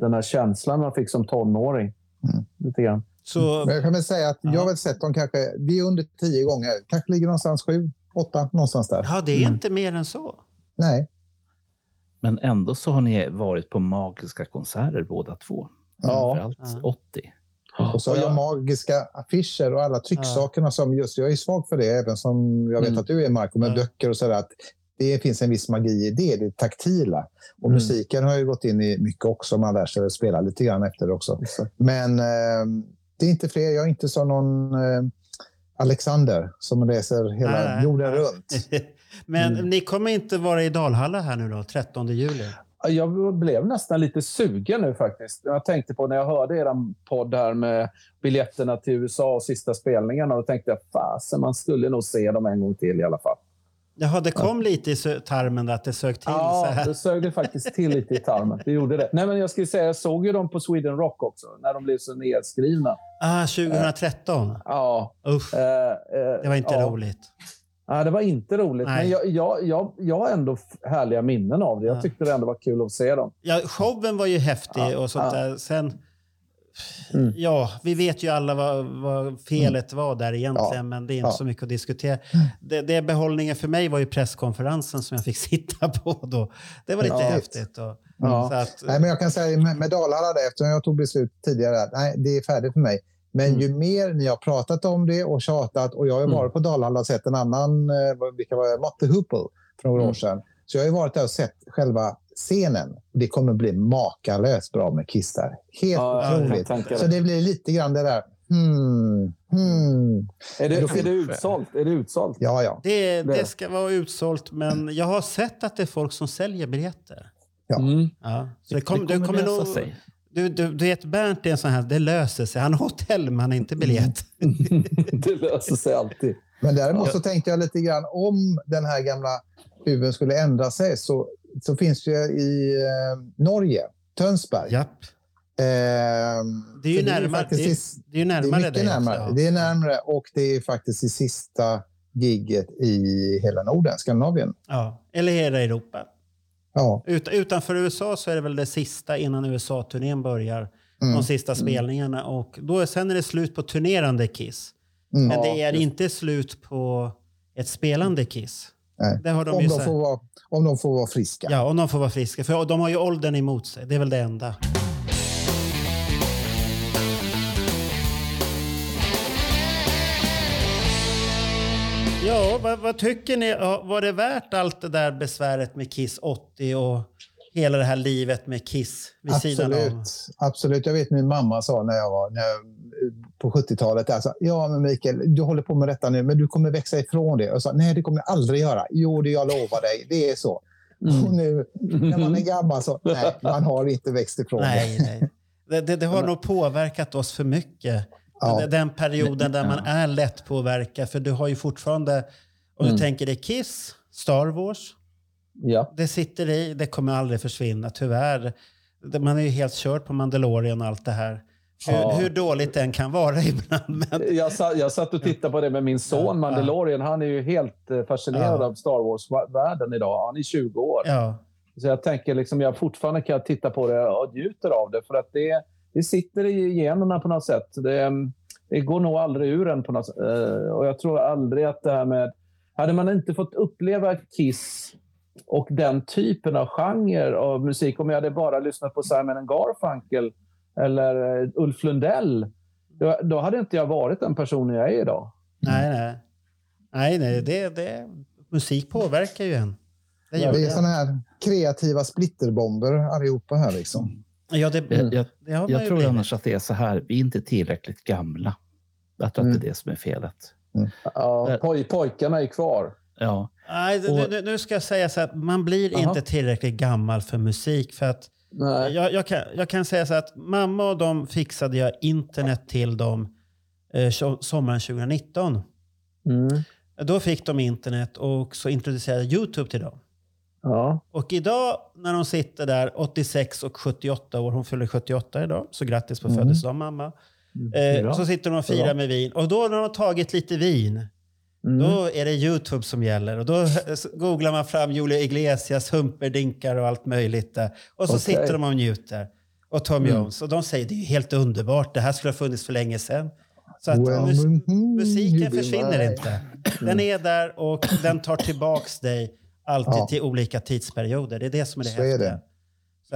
den här känslan man fick som tonåring. Mm. Lite grann. Så, Men jag kan väl säga att jag har väl sett dem kanske, vi är under tio gånger. Kanske ligger någonstans sju, åtta, någonstans där. ja, det är inte mer än så. Nej. Men ändå så har ni varit på magiska konserter båda två. Ja. Framförallt Ja. 80. Och så har jag magiska affischer och alla trycksakerna som just, jag är svag för det, även som jag vet Mm. att du är Marco, med Ja. böcker och sådär. Det finns en viss magi i det, det taktila. Och Mm. musiken har ju gått in i mycket också, man lär sig att spela lite grann efter det också. Exakt. Men eh, det är inte fler, jag är inte som någon eh, Alexander som reser hela Nej, nej. jorden runt. Men Mm. ni kommer inte vara i Dalhalla här nu då, 13 juli? Jag blev nästan lite sugen nu faktiskt. Jag tänkte på när jag hörde er podd här med biljetterna till USA och sista spelningarna. Då tänkte jag fasen, man skulle nog se dem en gång till i alla fall. Jaha, det kom lite i tarmen att det sög till Ja, det sög det faktiskt till lite i tarmen. Det gjorde det. Nej, men jag skulle säga, jag såg ju dem på Sweden Rock också, när de blev så nedskrivna. Ah, 2013. Ja. Usch, eh, eh, det var inte ja. roligt. Nej, det var inte roligt. Nej. Men jag, jag, jag, jag har ändå härliga minnen av det. Jag Ja. tyckte det ändå var kul att se dem. Ja, showen var ju häftig Ja, och sånt ja. där. Sen, Mm. ja, vi vet ju alla vad, vad felet var där egentligen, Ja, men det är inte ja. så mycket att diskutera. Det, det behållningen för mig var ju presskonferensen som jag fick sitta på då. Det var lite Ja. häftigt. Och, Ja. så att, Nej, men jag kan säga med, med där, eftersom jag tog beslut tidigare, nej, det är färdigt för mig. Men Mm. ju mer ni har pratat om det och tjatat, och jag har Mm. varit på Dalhalla och sett en annan, eh, vilka var det, Motte Hoople för några Mm. år sedan. Så jag har ju varit där och sett själva scenen. Det kommer bli makalöst bra med Kiss där. Helt Ja, otroligt. Så det. blir lite grann det där, hmm, hmm. Är det, är det utsålt? Är det utsålt? Ja, ja. det, Det- ska vara utsålt, men jag har sett att det är folk som säljer biljetter. Ja. Mm. Ja. Så Det, det, kom, det kommer, det kommer lösa nog, sig. du, du, du vet, Bernt är en sån här, det löser sig. Han har hotell, men han har inte biljett. det löser sig alltid. Men däremot så tänkte jag lite grann om den här gamla huven skulle ändra sig så, så finns det i eh, Norge, Tönsberg, Japp. Ehm, Det är ju närmare, det är, sis- det är ju det är närmare dig närmare. också. Det är närmare och det är faktiskt det sista gigget i hela Norden, Skandinavien. Ja, eller hela Europa. Ja, Ut, utanför USA så är det väl det sista innan USA-turnén börjar. Mm. De sista spelningarna. Och då, sen är det slut på turnerande Kiss. Mm. Men Ja, det är inte slut på ett spelande Kiss. Nej. Om, de får vara, om de får vara friska. Ja, om de får vara friska. För de har ju åldern emot sig. Det är väl det enda. Ja, vad, vad tycker ni? Var det värt allt det där besväret med Kiss 80 och hela det här livet med Kiss vid sidan av? Absolut. Absolut. Jag vet min mamma sa när jag var när jag, på 70-talet. Alltså, ja, men Mikael, du håller på med detta nu, men du kommer växa ifrån det. Jag sa, nej, det kommer jag aldrig göra. Jo, det jag lovar dig. Det är så. Mm. Och nu när man är gammal så, nej, man har inte växt ifrån Nej, nej. Det, det, det har nog påverkat oss för mycket. Ja. Den, den perioden där man är lätt påverkad. För du har ju fortfarande, om du Mm. tänker dig Kiss, Star Wars, Ja. det sitter i, det kommer aldrig försvinna, tyvärr. Det- Man är ju helt körd på Mandalorian och allt det här. Hur, Ja. hur dåligt den kan vara ibland. Men, Jag, satt, jag satt och tittade på det med min son Mandalorian. Han är ju helt eh, fascinerad av Star Wars-världen idag. Han är 20 år. Så jag tänker liksom, jag fortfarande kan titta på det och njuter av det. För att det, det sitter i generna på något sätt. Det, det går nog aldrig ur en på något sätt. Eh, Och jag tror aldrig att det här med... Hade man inte fått uppleva Kiss och den typen av genre av musik, om jag hade bara lyssnat på Simon Garfunkel eller eh, Ulf Lundell, då, då hade inte jag varit den personen jag är idag. Nej, nej. Nej, nej. Det, det, musik påverkar ju en. Det gör Det är såna här kreativa splitterbomber allihopa här. Liksom. Ja, det, Jag, jag, jag ju tror blivit. annars att det är så här. Vi är inte tillräckligt gamla. Jag tror att Mm. det är det som är felet. Ja, Där- poj, pojkarna är kvar. Ja, Nej, Och- nu, nu ska jag säga så att man blir Jaha. inte tillräckligt gammal för musik. För att Nej. jag, jag, kan, jag kan säga så att mamma och de fixade jag internet till dem eh, so- sommaren 2019. Mm. Då fick de internet och så introducerade jag YouTube till dem. Ja. Och idag när de sitter där 86 och 78 år, hon fyller 78 idag, så grattis på Mm. födelsedagen mamma. är Eh, så sitter de och firar med vin. Och då när de har tagit lite vin, Mm. då är det YouTube som gäller. Och då googlar man fram Julia Iglesias humperdinkar och allt möjligt där. Och så Okej. sitter de och njuter. Och Tom Mm. Jones. Och de säger det är helt underbart. Det här skulle ha funnits för länge sedan. Så att Well, mus- mhm, musiken försvinner mine. inte. Den är där och den tar tillbaks dig alltid Ja. till olika tidsperioder. Det är det som är det Så häftiga.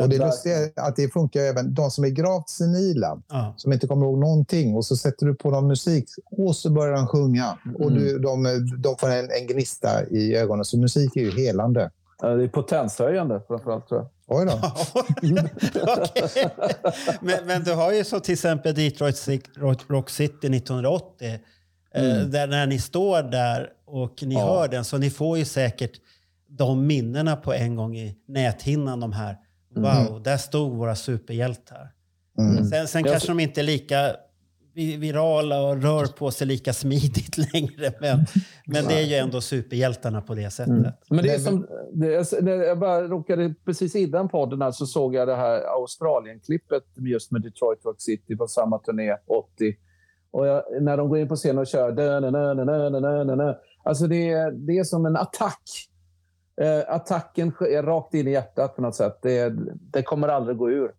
Och det lustiga är att det funkar även de som är gravt senila, ja. som inte kommer ihåg någonting och så sätter du på dem musik och så börjar de sjunga och du, de, de får en, en gnista i ögonen. Så musik är ju helande. Det är potenshöjande framförallt tror jag. Oj då. Men, men du har ju så till exempel Detroit Rock- City 1980. eh, Där när ni står där och ni Ja. hör den så ni får ju säkert de minnena på en gång i näthinnan. De här. Mm-hmm. Wow, där stod våra superhjältar. Mm. Sen, sen kanske de inte är lika virala och rör på sig lika smidigt längre. Men, men det är ju ändå superhjältarna på det mm. sättet. Mm. Men det är som, när jag bara råkade precis innan podden här så såg jag det här Australien-klippet just med Detroit Rock City på samma turné 80. Och jag, när de går in på scenen och kör... Alltså det, är, det är som en attack Eh, attacken är rakt in i hjärtat på något sätt. Det, det kommer aldrig gå ur.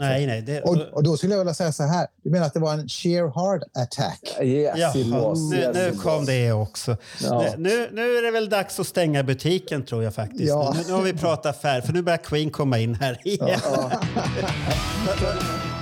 Nej, nej. Det, Och, och då skulle jag vilja säga så här. Du menar att det var en sheer hard attack? sätt. Yes, it Jaha, was. nu, Yes, nu it kom was. det också. Ja. Nu, nu är det väl dags att stänga butiken tror jag faktiskt. Ja. Nu, nu har vi pratat färdigt, för nu börjar Queen komma in här igen. Ja.